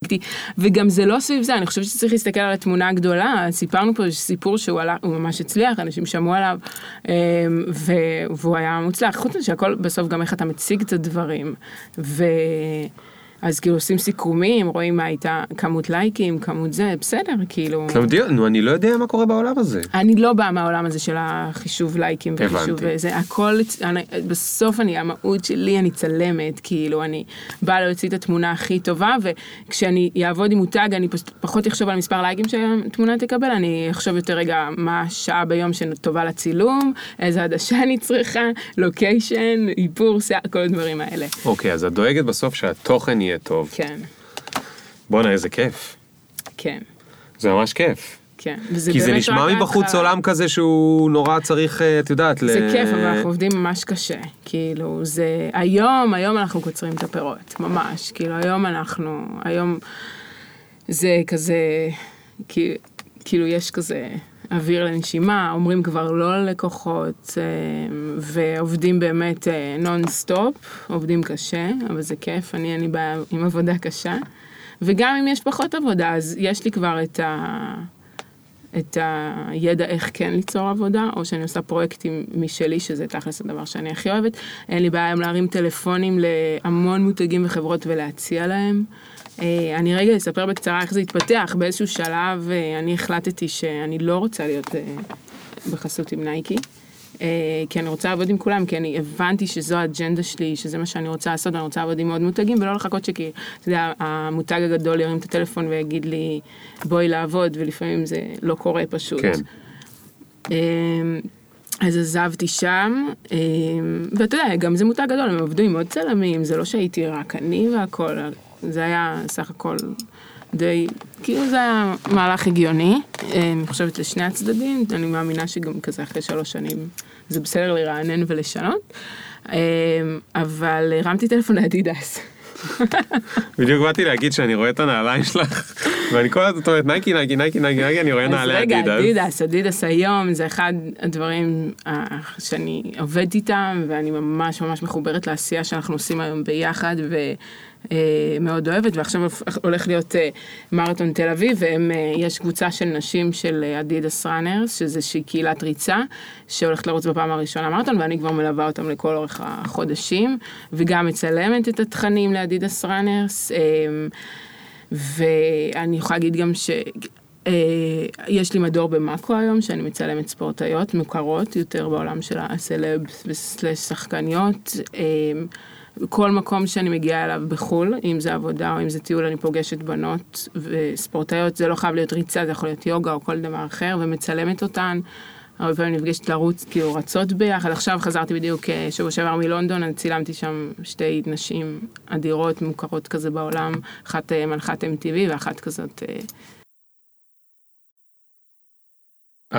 שלי. וגם זה לא סביב זה, אני חושבת שצריך להסתכל על התמונה הגדולה, סיפרנו פה סיפור שהוא עלה, הוא ממש הצליח, אנשים שמעו עליו, אמ, ו- והוא היה מוצלח, חוץ מזה שהכל בסוף גם איך אתה מציג את הדברים, ו... אז כאילו עושים סיכומים, רואים מה הייתה כמות לייקים, כמות זה, בסדר, כאילו. נו, אני לא יודע מה קורה בעולם הזה. אני לא באה מהעולם הזה של החישוב לייקים וחישוב. וזה, הכל, אני, בסוף אני, המהות שלי, אני צלמת, כאילו, אני באה להוציא את התמונה הכי טובה, וכשאני אעבוד עם מותג, אני פשוט פחות אחשוב על מספר לייקים שהתמונה תקבל, אני אחשוב יותר רגע מה השעה ביום שטובה לצילום, איזה עדשה אני צריכה, לוקיישן, איפור, שיער, כל הדברים האלה. אוקיי, אז את דואגת בסוף שהתוכן יהיה טוב. כן, בואנה, איזה כיף. כן, זה ממש כיף. כן. כי זה נשמע מבחוץ ההתחלה. עולם כזה שהוא נורא צריך, אה, את יודעת, ל... זה כיף, אבל אנחנו עובדים ממש קשה. כאילו, זה... היום, היום אנחנו קוצרים את הפירות, ממש. כאילו, היום אנחנו... היום זה כזה... כאילו, יש כזה אוויר לנשימה, אומרים כבר לא ללקוחות, אה, ועובדים באמת נון סטופ, עובדים קשה, אבל זה כיף, אני אין לי בעיה עם עבודה קשה. וגם אם יש פחות עבודה, אז יש לי כבר את ה... את הידע איך כן ליצור עבודה, או שאני עושה פרויקטים משלי, שזה תכלס הדבר שאני הכי אוהבת. אין לי בעיה עם להרים טלפונים להמון מותגים וחברות ולהציע להם. אה, אני רגע אספר בקצרה איך זה התפתח. באיזשהו שלב אה, אני החלטתי שאני לא רוצה להיות אה, בחסות עם נייקי. כי אני רוצה לעבוד עם כולם, כי אני הבנתי שזו האג'נדה שלי, שזה מה שאני רוצה לעשות, אני רוצה לעבוד עם עוד מותגים, ולא לחכות שכי, אתה יודע, המותג הגדול ירים את הטלפון ויגיד לי, בואי לעבוד, ולפעמים זה לא קורה פשוט. כן. אה, אז עזבתי שם, אה, ואתה יודע, גם זה מותג גדול, הם עבדו עם עוד צלמים, זה לא שהייתי רק אני והכל, זה היה סך הכל די, כאילו זה היה מהלך הגיוני, אה, אני חושבת לשני הצדדים, אני מאמינה שגם כזה אחרי שלוש שנים זה בסדר לרענן ולשנות, אה, אבל הרמתי טלפון לאדידס. <laughs> בדיוק באתי להגיד שאני רואה את הנעליים שלך, ואני כל הזמן אומרת נייקי, נייקי, נייקי, נייקי, נייקי, אני רואה אז נעלי רגע, אדידס. אדידס, אדידס היום זה אחד הדברים אה, שאני עובדת איתם, ואני ממש ממש מחוברת לעשייה שאנחנו עושים היום ביחד, ומאוד אוהבת, ועכשיו הולך להיות אה, מרתון תל אביב, ויש קבוצה של נשים של אה, אדידס Runners, שזה איזושהי קהילת ריצה, שהולכת לרוץ בפעם הראשונה מרתון, ואני כבר מלווה אותם לכל אורך החודשים, וגם מצלמת את התכנים לאדידס ראנרס. ואני יכולה להגיד גם ש... אה, יש לי מדור במאקו היום, שאני מצלמת ספורטאיות מוכרות יותר בעולם של הסלב וסלש שחקניות. אה, כל מקום שאני מגיעה אליו בחו"ל, אם זה עבודה או אם זה טיול, אני פוגשת בנות וספורטאיות, זה לא חייב להיות ריצה, זה יכול להיות יוגה או כל דבר אחר, ומצלמת אותן. הרבה פעמים נפגשת לרוץ, כאילו רצות ביחד. עכשיו חזרתי בדיוק אה, שבוע שעבר מלונדון, אני צילמתי שם שתי נשים אדירות, מוכרות כזה בעולם, אחת אה, מנחת MTV ואחת כזאת אה,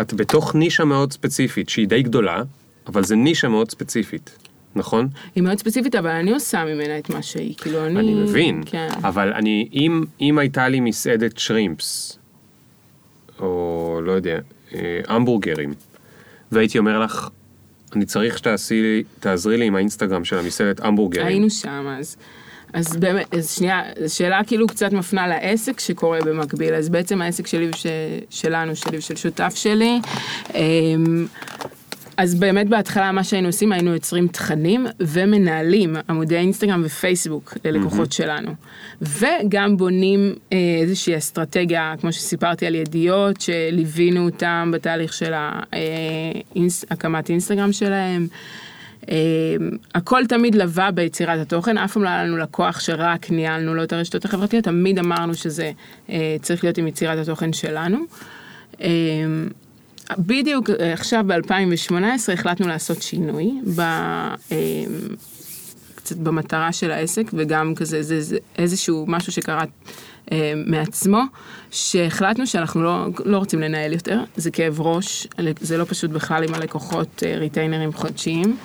את בתוך נישה מאוד ספציפית, שהיא די גדולה, אבל זה נישה מאוד ספציפית, נכון? היא מאוד ספציפית, אבל אני עושה ממנה את מה שהיא, כאילו אני... אני מבין, כן. אבל אני, אם, אם הייתה לי מסעדת שרימפס, או לא יודע, אה, המבורגרים, והייתי אומר לך, אני צריך שתעשי לי, תעזרי לי עם האינסטגרם של המסעדת המבורגרים. היינו שם אז. אז באמת, אז שנייה, שאלה כאילו קצת מפנה לעסק שקורה במקביל, אז בעצם העסק שלי וש, שלנו, שלי ושל שותף שלי, אמ, אז באמת בהתחלה מה שהיינו עושים, היינו יוצרים תכנים ומנהלים עמודי אינסטגרם ופייסבוק ללקוחות שלנו. וגם בונים אה, איזושהי אסטרטגיה, כמו שסיפרתי על ידיעות, שליווינו אותם בתהליך של ה- אה, הקמת אינסטגרם שלהם. אה, הכל תמיד לבא ביצירת התוכן, אף פעם לא היה לנו לקוח שרק ניהלנו לו את הרשתות החברתיות, תמיד אמרנו שזה אה, צריך להיות עם יצירת התוכן שלנו. אה, בדיוק אה, עכשיו ב-2018 החלטנו לעשות שינוי ב, אה, קצת במטרה של העסק וגם כזה זה, זה איזשהו משהו שקרה אה, מעצמו שהחלטנו שאנחנו לא, לא רוצים לנהל יותר זה כאב ראש זה לא פשוט בכלל עם הלקוחות אה, ריטיינרים חודשיים.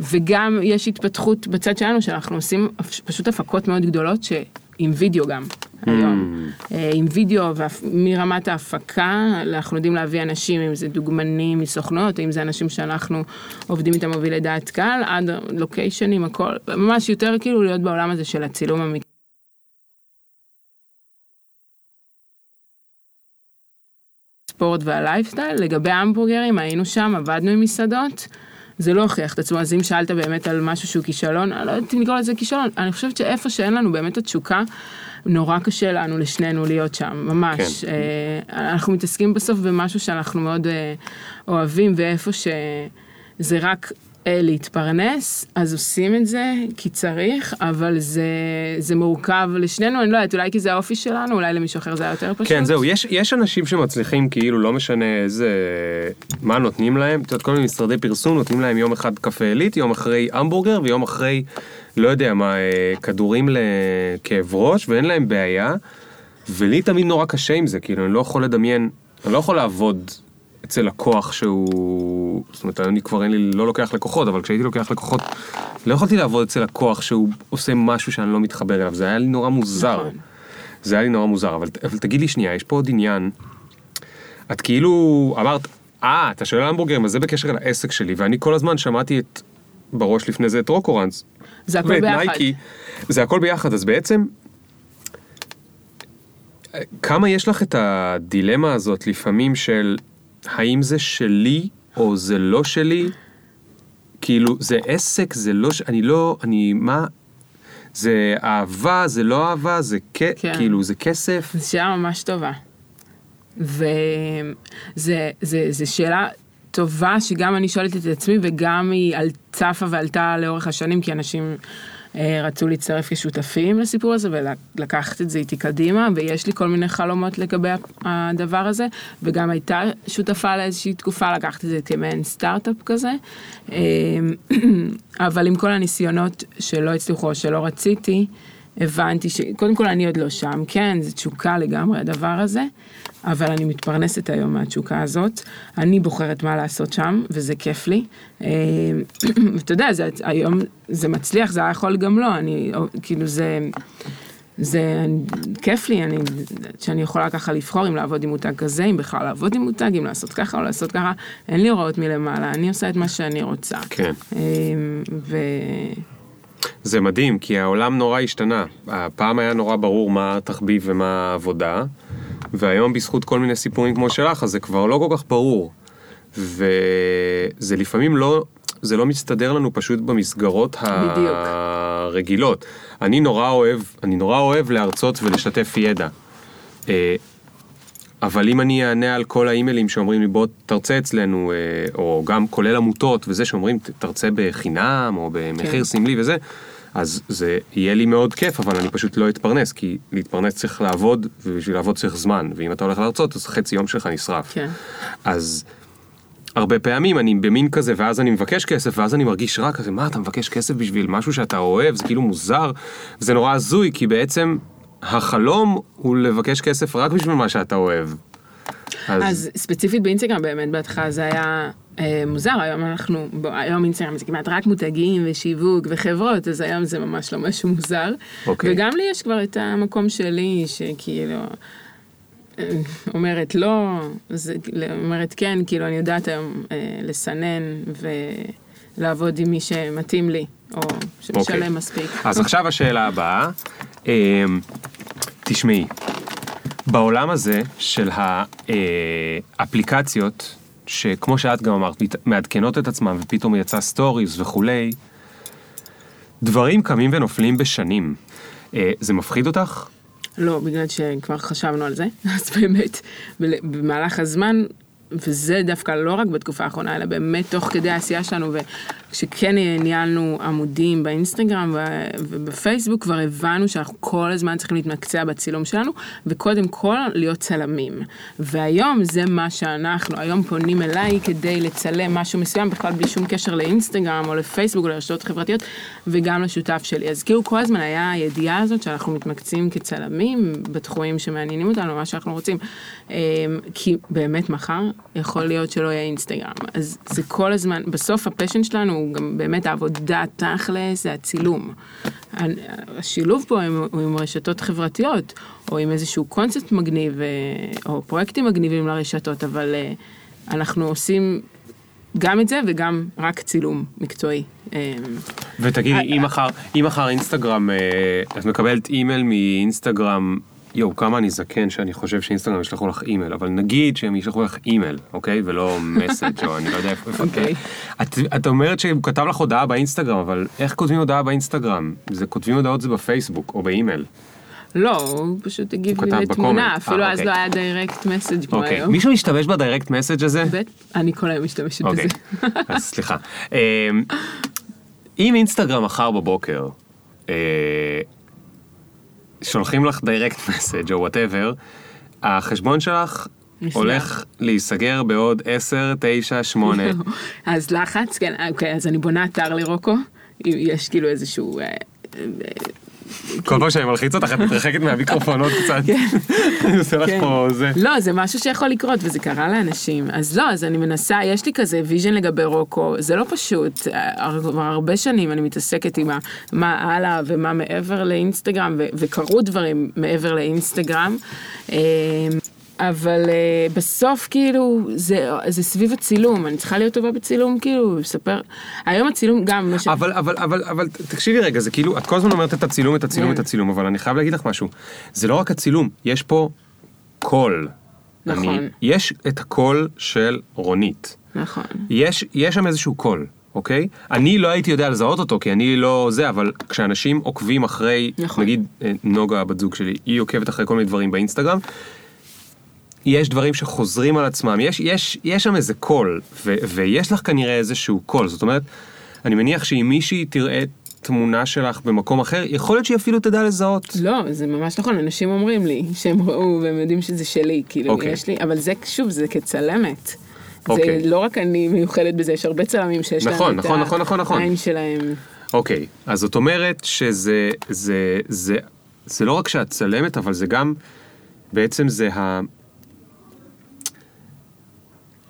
וגם יש התפתחות בצד שלנו שאנחנו עושים פשוט הפקות מאוד גדולות שעם וידאו גם היום. אה, עם וידאו מרמת ההפקה אנחנו יודעים להביא אנשים אם זה דוגמנים מסוכנויות אם זה אנשים שאנחנו עובדים איתם מובילי דעת קהל עד לוקיישנים הכל ממש יותר כאילו להיות בעולם הזה של הצילום המקצועי. הספורט והלייפסטייל לגבי המבורגרים היינו שם עבדנו עם מסעדות. זה לא הוכיח את עצמו, אז אם שאלת באמת על משהו שהוא כישלון, אני לא יודעת אם לקרוא לזה כישלון, אני חושבת שאיפה שאין לנו באמת התשוקה, נורא קשה לנו לשנינו להיות שם, ממש. כן. אה, אנחנו מתעסקים בסוף במשהו שאנחנו מאוד אה, אוהבים, ואיפה שזה רק אה, להתפרנס, אז עושים את זה כי צריך, אבל זה, זה מורכב לשנינו, אני לא יודעת, אולי כי זה האופי שלנו, אולי למישהו אחר זה היה יותר פשוט. כן, זהו, יש, יש אנשים שמצליחים כאילו, לא משנה איזה, מה נותנים להם, את יודעת, כל מיני משרדי פרסום נותנים להם יום אחד קפה עילית, יום אחרי המבורגר ויום אחרי, לא יודע מה, אה, כדורים לכאב ראש, ואין להם בעיה, ולי תמיד נורא קשה עם זה, כאילו, אני לא יכול לדמיין, אני לא יכול לעבוד אצל לקוח שהוא, זאת אומרת, אני כבר אין לי, לא לוקח לקוחות, אבל כשהייתי לוקח לקוחות, לא יכולתי לעבוד אצל לקוח שהוא עושה משהו שאני לא מתחבר אליו, זה היה לי נורא מוזר. נכון. זה היה לי נורא מוזר, אבל, אבל תגיד לי שנייה, יש פה עוד עניין. את כאילו אמרת, אה, אתה שואל על המבורגרים, אז זה בקשר לעסק שלי, ואני כל הזמן שמעתי את, בראש לפני זה את רוקורנס. זה הכל ואת ביחד. נייקי, זה הכל ביחד, אז בעצם, כמה יש לך את הדילמה הזאת לפעמים של האם זה שלי או זה לא שלי? כאילו, זה עסק, זה לא, ש- אני לא, אני, מה, זה אהבה, זה לא אהבה, זה כ... כן. כאילו, זה כסף. זו שאלה ממש טובה. וזה זה, זה שאלה טובה שגם אני שואלת את עצמי וגם היא על צפה ועלתה לאורך השנים כי אנשים רצו להצטרף כשותפים לסיפור הזה ולקחת את זה איתי קדימה ויש לי כל מיני חלומות לגבי הדבר הזה וגם הייתה שותפה לאיזושהי תקופה לקחת את זה כמעין סטארט-אפ כזה. אה, <clears throat> אבל עם כל הניסיונות שלא הצליחו או שלא רציתי הבנתי שקודם כל אני עוד לא שם כן זה תשוקה לגמרי הדבר הזה אבל אני מתפרנסת היום מהתשוקה הזאת, אני בוחרת מה לעשות שם, וזה כיף לי. אה, <clears throat> ואתה יודע, זה, היום זה מצליח, זה היה יכול גם לא, אני, כאילו זה, זה כיף לי, אני, שאני יכולה ככה לבחור אם לעבוד עם מותג כזה, אם בכלל לעבוד עם מותג, אם לעשות ככה או לעשות ככה, אין לי הוראות מלמעלה, אני עושה את מה שאני רוצה. כן. אה, ו... זה מדהים, כי העולם נורא השתנה. הפעם היה נורא ברור מה התחביב ומה העבודה. והיום בזכות כל מיני סיפורים כמו שלך, אז זה כבר לא כל כך ברור. וזה לפעמים לא, זה לא מסתדר לנו פשוט במסגרות בדיוק. הרגילות. אני נורא אוהב, אני נורא אוהב להרצות ולשתף ידע. אבל אם אני אענה על כל האימיילים שאומרים לי בוא תרצה אצלנו, אה, או גם כולל עמותות וזה שאומרים תרצה בחינם או במחיר כן. סמלי וזה, אז זה יהיה לי מאוד כיף, אבל אני פשוט לא אתפרנס, כי להתפרנס צריך לעבוד, ובשביל לעבוד צריך זמן, ואם אתה הולך להרצות, אז חצי יום שלך נשרף. כן. אז הרבה פעמים אני במין כזה, ואז אני מבקש כסף, ואז אני מרגיש רע כזה, מה, אתה מבקש כסף בשביל משהו שאתה אוהב? זה כאילו מוזר. זה נורא הזוי, כי בעצם החלום הוא לבקש כסף רק בשביל מה שאתה אוהב. אז, אז ספציפית באינסטגרם באמת בהתחלה זה היה אה, מוזר, היום אנחנו, בוא, היום אינסטגרם זה כמעט רק מותגים ושיווק וחברות, אז היום זה ממש לא משהו מוזר. אוקיי. וגם לי יש כבר את המקום שלי, שכאילו... אה, אומרת לא, זה, אומרת כן, כאילו אני יודעת היום אה, לסנן ולעבוד עם מי שמתאים לי, או שמשלם okay. אוקיי. מספיק. אז עכשיו השאלה הבאה, אה, תשמעי, בעולם הזה של האפליקציות, שכמו שאת גם אמרת, מעדכנות את עצמם ופתאום יצא סטוריז וכולי, דברים קמים ונופלים בשנים. אה, זה מפחיד אותך? לא, בגלל שכבר חשבנו על זה, <laughs> אז באמת, במהלך הזמן וזה דווקא לא רק בתקופה האחרונה, אלא באמת תוך כדי העשייה שלנו, וכשכן ניהלנו עמודים באינסטגרם ובפייסבוק, כבר הבנו שאנחנו כל הזמן צריכים להתמקצע בצילום שלנו, וקודם כל להיות צלמים. והיום זה מה שאנחנו, היום פונים אליי כדי לצלם משהו מסוים, בכלל בלי שום קשר לאינסטגרם או לפייסבוק או לרשתות חברתיות, וגם לשותף שלי. אז כאילו כל הזמן היה הידיעה הזאת שאנחנו מתמקצים כצלמים בתחומים שמעניינים אותנו, מה שאנחנו רוצים. אמ, כי באמת מחר יכול להיות שלא יהיה אינסטגרם. אז זה כל הזמן, בסוף הפשן שלנו הוא גם באמת העבודה תכלס, זה הצילום. השילוב פה הוא עם רשתות חברתיות, או עם איזשהו קונספט מגניב, אה, או פרויקטים מגניבים לרשתות, אבל אה, אנחנו עושים גם את זה וגם רק צילום מקצועי. אה, ותגידי, אם מחר אינסטגרם, את מקבלת אימייל מאינסטגרם יואו, כמה אני זקן שאני חושב שאינסטגרם ישלחו לך אימייל, אבל נגיד שהם ישלחו לך אימייל, אוקיי? ולא message או אני לא יודע איפה. אוקיי. את, את אומרת שהוא כתב לך הודעה באינסטגרם, אבל איך כותבים הודעה באינסטגרם? זה כותבים הודעות זה בפייסבוק או באימייל. לא, הוא פשוט הגיב לי לתמונה, אפילו אז לא היה direct message כמו אוקיי. היום. מישהו משתמש ב direct message הזה? אני כל היום משתמשת בזה. אוקיי, אז סליחה. אמ, אם אינסטגרם מחר בבוקר, אה, שולחים לך direct message או whatever, החשבון שלך נסגר. הולך להיסגר בעוד 10, 9, 8. אז לחץ, כן, אוקיי, אז אני בונה אתר לרוקו, יש כאילו איזשהו... כל פעם שאני מלחיץ אותך את מתרחקת מהמיקרופון עוד <laughs> קצת. כן. אני עושה לך כן. פה זה. לא, זה משהו שיכול לקרות וזה קרה לאנשים. אז לא, אז אני מנסה, יש לי כזה vision לגבי רוקו, זה לא פשוט. כבר הרבה שנים אני מתעסקת עם מה הלאה ומה מעבר לאינסטגרם, וקרו דברים מעבר לאינסטגרם. אה, אבל אה, בסוף כאילו זה, זה סביב הצילום, אני צריכה להיות טובה בצילום כאילו, לספר, היום הצילום גם, ש... אבל, אבל, אבל, אבל תקשיבי רגע, זה כאילו, את כל הזמן אומרת את הצילום, את הצילום, את הצילום, אבל אני חייב להגיד לך משהו, זה לא רק הצילום, יש פה קול. נכון. אני, יש את הקול של רונית. נכון. יש, יש שם איזשהו קול. אוקיי? אני לא הייתי יודע לזהות אותו, כי אני לא זה, אבל כשאנשים עוקבים אחרי, נכון. נגיד נוגה, הבת זוג שלי, היא עוקבת אחרי כל מיני דברים באינסטגרם, יש דברים שחוזרים על עצמם, יש, יש, יש שם איזה קול, ו, ויש לך כנראה איזשהו קול, זאת אומרת, אני מניח שאם מישהי תראה תמונה שלך במקום אחר, יכול להיות שהיא אפילו תדע לזהות. לא, זה ממש נכון, אנשים אומרים לי שהם ראו והם יודעים שזה שלי, כאילו, אוקיי. יש לי, אבל זה, שוב, זה כצלמת. אוקיי. זה לא רק אני מיוחדת בזה, יש הרבה צלמים שיש נכון, להם את נכון, נכון, נכון, נכון. העין שלהם. אוקיי, אז זאת אומרת שזה, זה, זה, זה לא רק שאת צלמת, אבל זה גם, בעצם זה ה...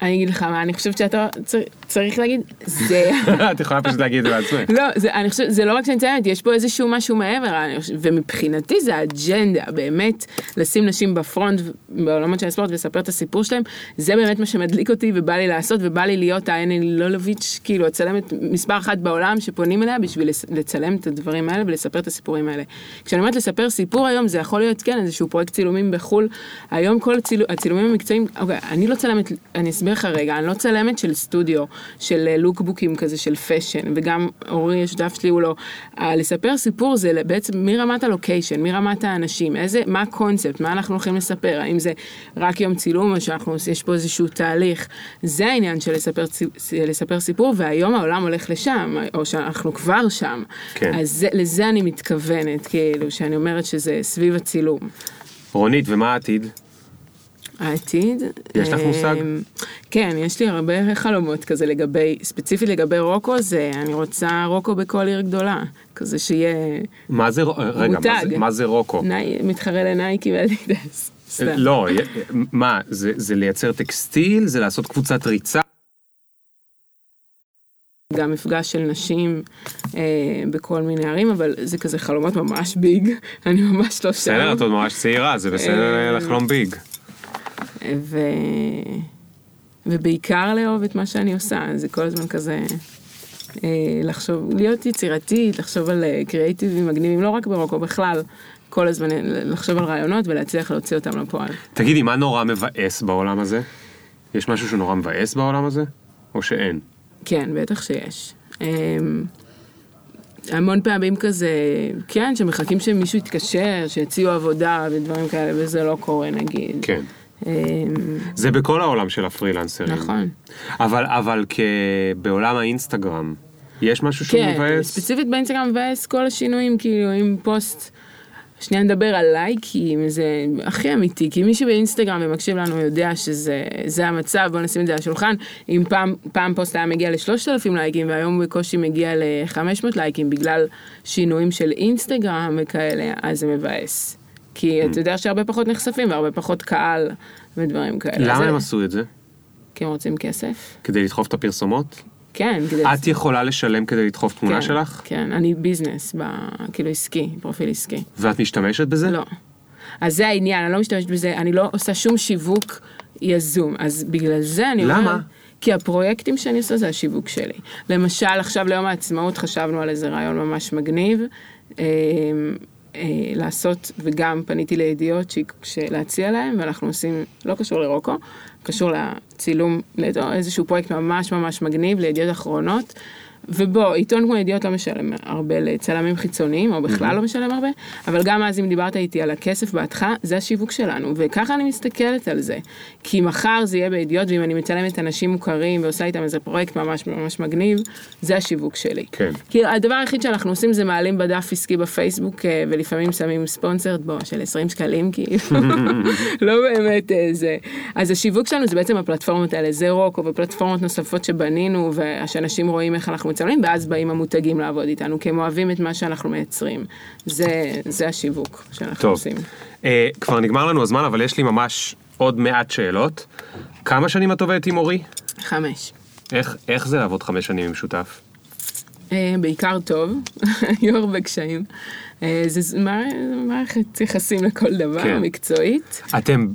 אני אגיד לך מה, אני חושבת שאתה צר, צריך להגיד, זה... <laughs> את יכולה פשוט להגיד את זה בעצמך. לא, זה, אני חושבת, זה לא רק שאני מציינת, יש פה איזשהו משהו מעבר, ומבחינתי זה האג'נדה, באמת, לשים נשים בפרונט בעולמות של הספורט ולספר את הסיפור שלהם, זה באמת מה שמדליק אותי ובא לי לעשות, ובא לי להיות האני לולוביץ', כאילו, הצלמת מספר אחת בעולם שפונים אליה בשביל לצלם את הדברים האלה ולספר את הסיפורים האלה. כשאני אומרת לספר סיפור היום, זה יכול להיות, כן, איזשהו פרויקט צילומים בחו"ל, היום כל הצילו, הצילומים המקצועיים, אוקיי, אני לא צלמת, אני אסביר לך רגע, אני לא צלמת של סטודיו, של אה, לוקבוקים כזה של fashion, וגם אורי השותף שלי הוא לא, אה, לספר סיפור זה בעצם מרמת ה location, מרמת האנשים, איזה, מה הקונספט, מה אנחנו הולכים לספר, האם זה רק יום צילום או שאנחנו, יש פה איזשהו תהליך, זה העניין של לספר, לספר סיפור, והיום העולם הולך לשם, או שאנחנו כבר שם, כן. אז זה, לזה אני מתכוונת, כאילו, שאני אומרת שזה סביב הצילום. רונית, ומה העתיד? העתיד. יש לך מושג? כן, יש לי הרבה חלומות כזה לגבי, ספציפית לגבי רוקו, זה אני רוצה רוקו בכל עיר גדולה, כזה שיהיה מה זה, רגע, מה מותג. זה, מה זה רוקו? ני, מתחרה לנייקי ואדידס. סתם. לא, מה, זה, זה לייצר טקסטיל? זה לעשות קבוצת ריצה? גם מפגש של נשים אה, בכל מיני ערים, אבל זה כזה חלומות ממש ביג, <laughs> אני ממש לא שם. בסדר, את עוד ממש צעירה, זה בסדר אה, לחלום ביג. ו... ובעיקר לאהוב את מה שאני עושה, זה כל הזמן כזה אה, לחשוב, להיות יצירתית, לחשוב על אה, קריאיטיבים מגניבים, לא רק ברוקו, בכלל, כל הזמן אה, לחשוב על רעיונות ולהצליח להוציא אותם לפועל. תגידי, מה נורא מבאס בעולם הזה? יש משהו שנורא מבאס בעולם הזה? או שאין? כן, בטח שיש. אה, המון פעמים כזה, כן, שמחכים שמישהו יתקשר, שיציעו עבודה ודברים כאלה, וזה לא קורה נגיד. כן. אה, זה בכל העולם של הפרילנסרים. נכון. אבל, אבל. בעולם האינסטגרם, יש משהו שהוא כן, מבאס? ספציפית באינסטגרם מבאס כל השינויים, כאילו אם פוסט, שנייה נדבר על לייקים, זה הכי אמיתי, כי מי שבאינסטגרם ומקשיב לנו יודע שזה זה המצב, בוא נשים את זה על השולחן, אם פעם, פעם פוסט היה מגיע לשלושת אלפים לייקים והיום בקושי מגיע ל-500 לייקים בגלל שינויים של אינסטגרם וכאלה, אז זה מבאס. כי. אתה יודע שהרבה פחות נחשפים והרבה פחות קהל ודברים כאלה. למה הם עשו את זה? כי הם רוצים כסף? כדי לדחוף את הפרסומות? כן, כדי... את יכולה לשלם כדי לדחוף תמונה כן, שלך? כן, אני ביזנס, ב... כאילו עסקי, פרופיל עסקי. ואת משתמשת בזה? לא. אז זה העניין, אני לא משתמשת בזה, אני לא עושה שום שיווק יזום, אז בגלל זה אני למה? אומרת... כי הפרויקטים שאני עושה זה השיווק שלי. למשל, עכשיו ליום העצמאות חשבנו על איזה רעיון ממש מגניב. אה, לעשות, וגם פניתי לידיעות להציע להם, ואנחנו עושים, לא קשור לרוקו, קשור לצילום, לאיזשהו פרויקט ממש ממש מגניב לידיעות אחרונות. ובוא, עיתון כמו ידיעות לא משלם הרבה לצלמים חיצוניים, או בכלל לא משלם הרבה, אבל גם אז אם דיברת איתי על הכסף בהתחלה, זה השיווק שלנו, וככה אני מסתכלת על זה. כי מחר זה יהיה בידיעות, ואם אני מצלמת אנשים מוכרים ועושה איתם איזה פרויקט ממש ממש מגניב, זה השיווק שלי. כן. כי הדבר היחיד שאנחנו עושים זה מעלים בדף עסקי בפייסבוק, אה, ולפעמים שמים ספונסרד בו של 20 שקלים, כאילו, <laughs> לא באמת אה, זה. אז השיווק שלנו זה בעצם הפלטפורמות האלה, זה רוקו ופלטפורמות נוספות שבנינו, ושאנשים רואים איך אנחנו מצלמים, ואז באים המותגים לעבוד איתנו, כי הם אוהבים את מה שאנחנו מייצרים. זה, זה השיווק שאנחנו טוב. עושים. אה, כבר נגמר לנו הזמן, אבל יש לי ממש עוד מעט שאלות. כמה שנים את עובדת עם אורי? חמש. איך, איך זה לעבוד חמש שנים עם שותף? אה, בעיקר טוב, <laughs> היו הרבה קשיים. אה, זה מערכת יחסים לכל דבר, כן. מקצועית. אתם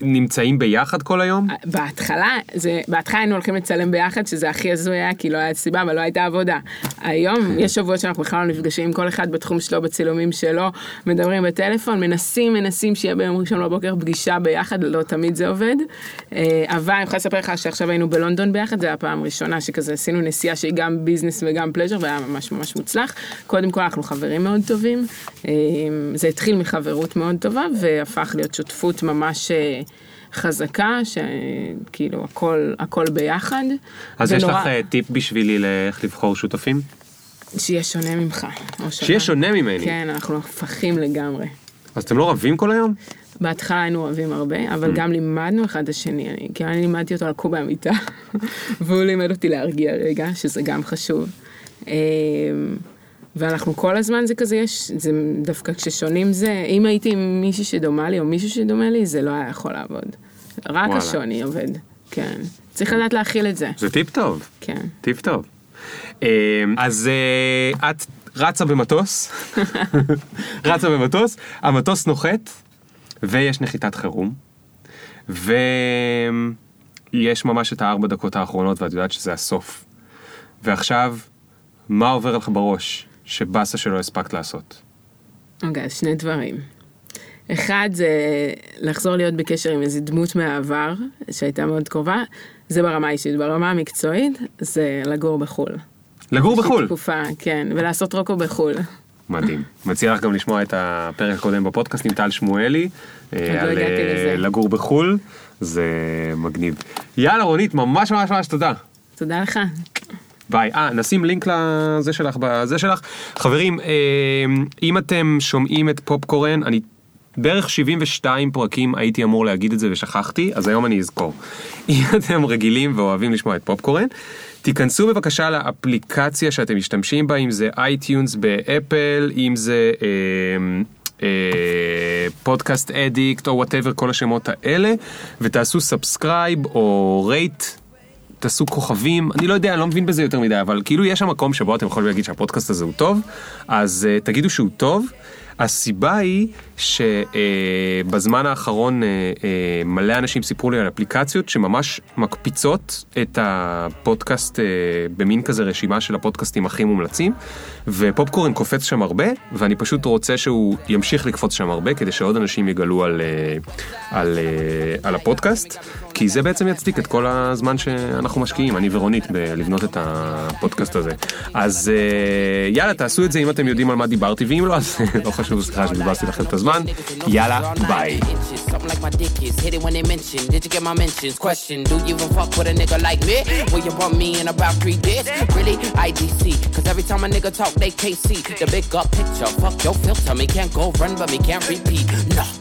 נמצאים ביחד כל היום? בהתחלה, זה, בהתחלה היינו הולכים לצלם ביחד, שזה הכי הזוי היה, כי לא היה סיבה, אבל לא הייתה עבודה. היום יש שבועות שאנחנו בכלל לא נפגשים כל אחד בתחום שלו, בצילומים שלו, מדברים בטלפון, מנסים, מנסים שיהיה ביום ראשון בבוקר פגישה ביחד, לא תמיד זה עובד. אה, אבל אני יכולה לספר לך שעכשיו היינו בלונדון ביחד, זו הייתה הפעם הראשונה שכזה עשינו נסיעה שהיא גם ביזנס וגם פלז'ר, והיה ממש ממש מוצלח. קודם כל אנחנו חברים מאוד טובים, אה, זה התחיל מחברות מאוד טובה, והפך להיות שותפות ממש... חזקה, שכאילו הכל, הכל ביחד. אז יש ונורא- לך אה, טיפ בשבילי לאיך לבחור שותפים? שיהיה שונה ממך. שיהיה שונה ממני. כן, אנחנו הפכים לגמרי. אז אתם לא רבים כל היום? בהתחלה היינו אוהבים הרבה, Mm. אבל גם לימדנו אחד את השני, אני, כי אני לימדתי אותו לקום מהמיטה, <laughs> והוא לימד אותי להרגיע רגע, שזה גם חשוב. ואנחנו כל הזמן זה כזה, יש, זה דווקא כששונים זה, אם הייתי עם מישהי שדומה לי או מישהו שדומה לי, זה לא היה יכול לעבוד. רק וואלה. השוני עובד, כן. צריך לדעת להכיל את זה, זה טיפ טוב. כן. טיפ טוב. אה, אז אה, את רצה במטוס, <laughs> רצה במטוס, המטוס נוחת, ויש נחיתת חירום, ויש ממש את הארבע דקות האחרונות, ואת יודעת שזה הסוף. ועכשיו, מה עובר לך בראש שבאסה שלא הספקת לעשות? אוקיי, אז שני דברים. אחד זה לחזור להיות בקשר עם איזו דמות מהעבר, שהייתה מאוד קרובה, זה ברמה האישית. ברמה המקצועית, זה לגור בחו"ל. לגור בחו"ל. תקופה, כן, ולעשות רוקו בחו"ל. מדהים. מציע לך גם לשמוע את הפרק הקודם בפודקאסט עם טל שמואלי. אה, לא על, אה. לגור בחו"ל, זה מגניב. יאללה רונית, ממש ממש ממש תודה. תודה לך. ביי. אה, נשים לינק לזה שלך, בזה שלך. חברים, אה, אם אתם שומעים את פופקורן, אני בערך 72 פרקים הייתי אמור להגיד את זה ושכחתי, אז היום אני אזכור. <laughs> אם אתם רגילים ואוהבים לשמוע את פופקורן, תיכנסו בבקשה לאפליקציה שאתם משתמשים בה, אם זה אייטיונס באפל, אם זה... אה, אה, פודקאסט אדיקט או whatever כל השמות האלה ותעשו subscribe או rate תעשו כוכבים, אני לא יודע, אני לא מבין בזה יותר מדי, אבל כאילו יש שם מקום שבו אתם יכולים להגיד שהפודקאסט הזה הוא טוב, אז uh, תגידו שהוא טוב. הסיבה היא שבזמן האחרון uh, uh, מלא אנשים סיפרו לי על אפליקציות שממש מקפיצות את הפודקאסט uh, במין כזה רשימה של הפודקאסטים הכי מומלצים, ופופקורן קופץ שם הרבה, ואני פשוט רוצה שהוא ימשיך לקפוץ שם הרבה, כדי שעוד אנשים יגלו על, uh, על, uh, על הפודקאסט, כי זה בעצם יצדיק את כל הזמן שאנחנו משקיעים, אני ורונית, בלבנות את הפודקאסט הזה. אז uh, יאללה, תעשו את זה אם אתם יודעים על מה דיברתי, ואם לא, אז <laughs> לא חשוב, סליחה שבזבזתי לכם את הזמן. man. Yalla, bye. Something like my dick is hit it when they mention. Did you get my mentions? Question Do you even fuck with a nigga like me? Will you want me in about three days? Really? IDC. Cause every time a nigga talk, they KC. the big up picture. Fuck your filter. Me can't go run, but me can't repeat. Nah.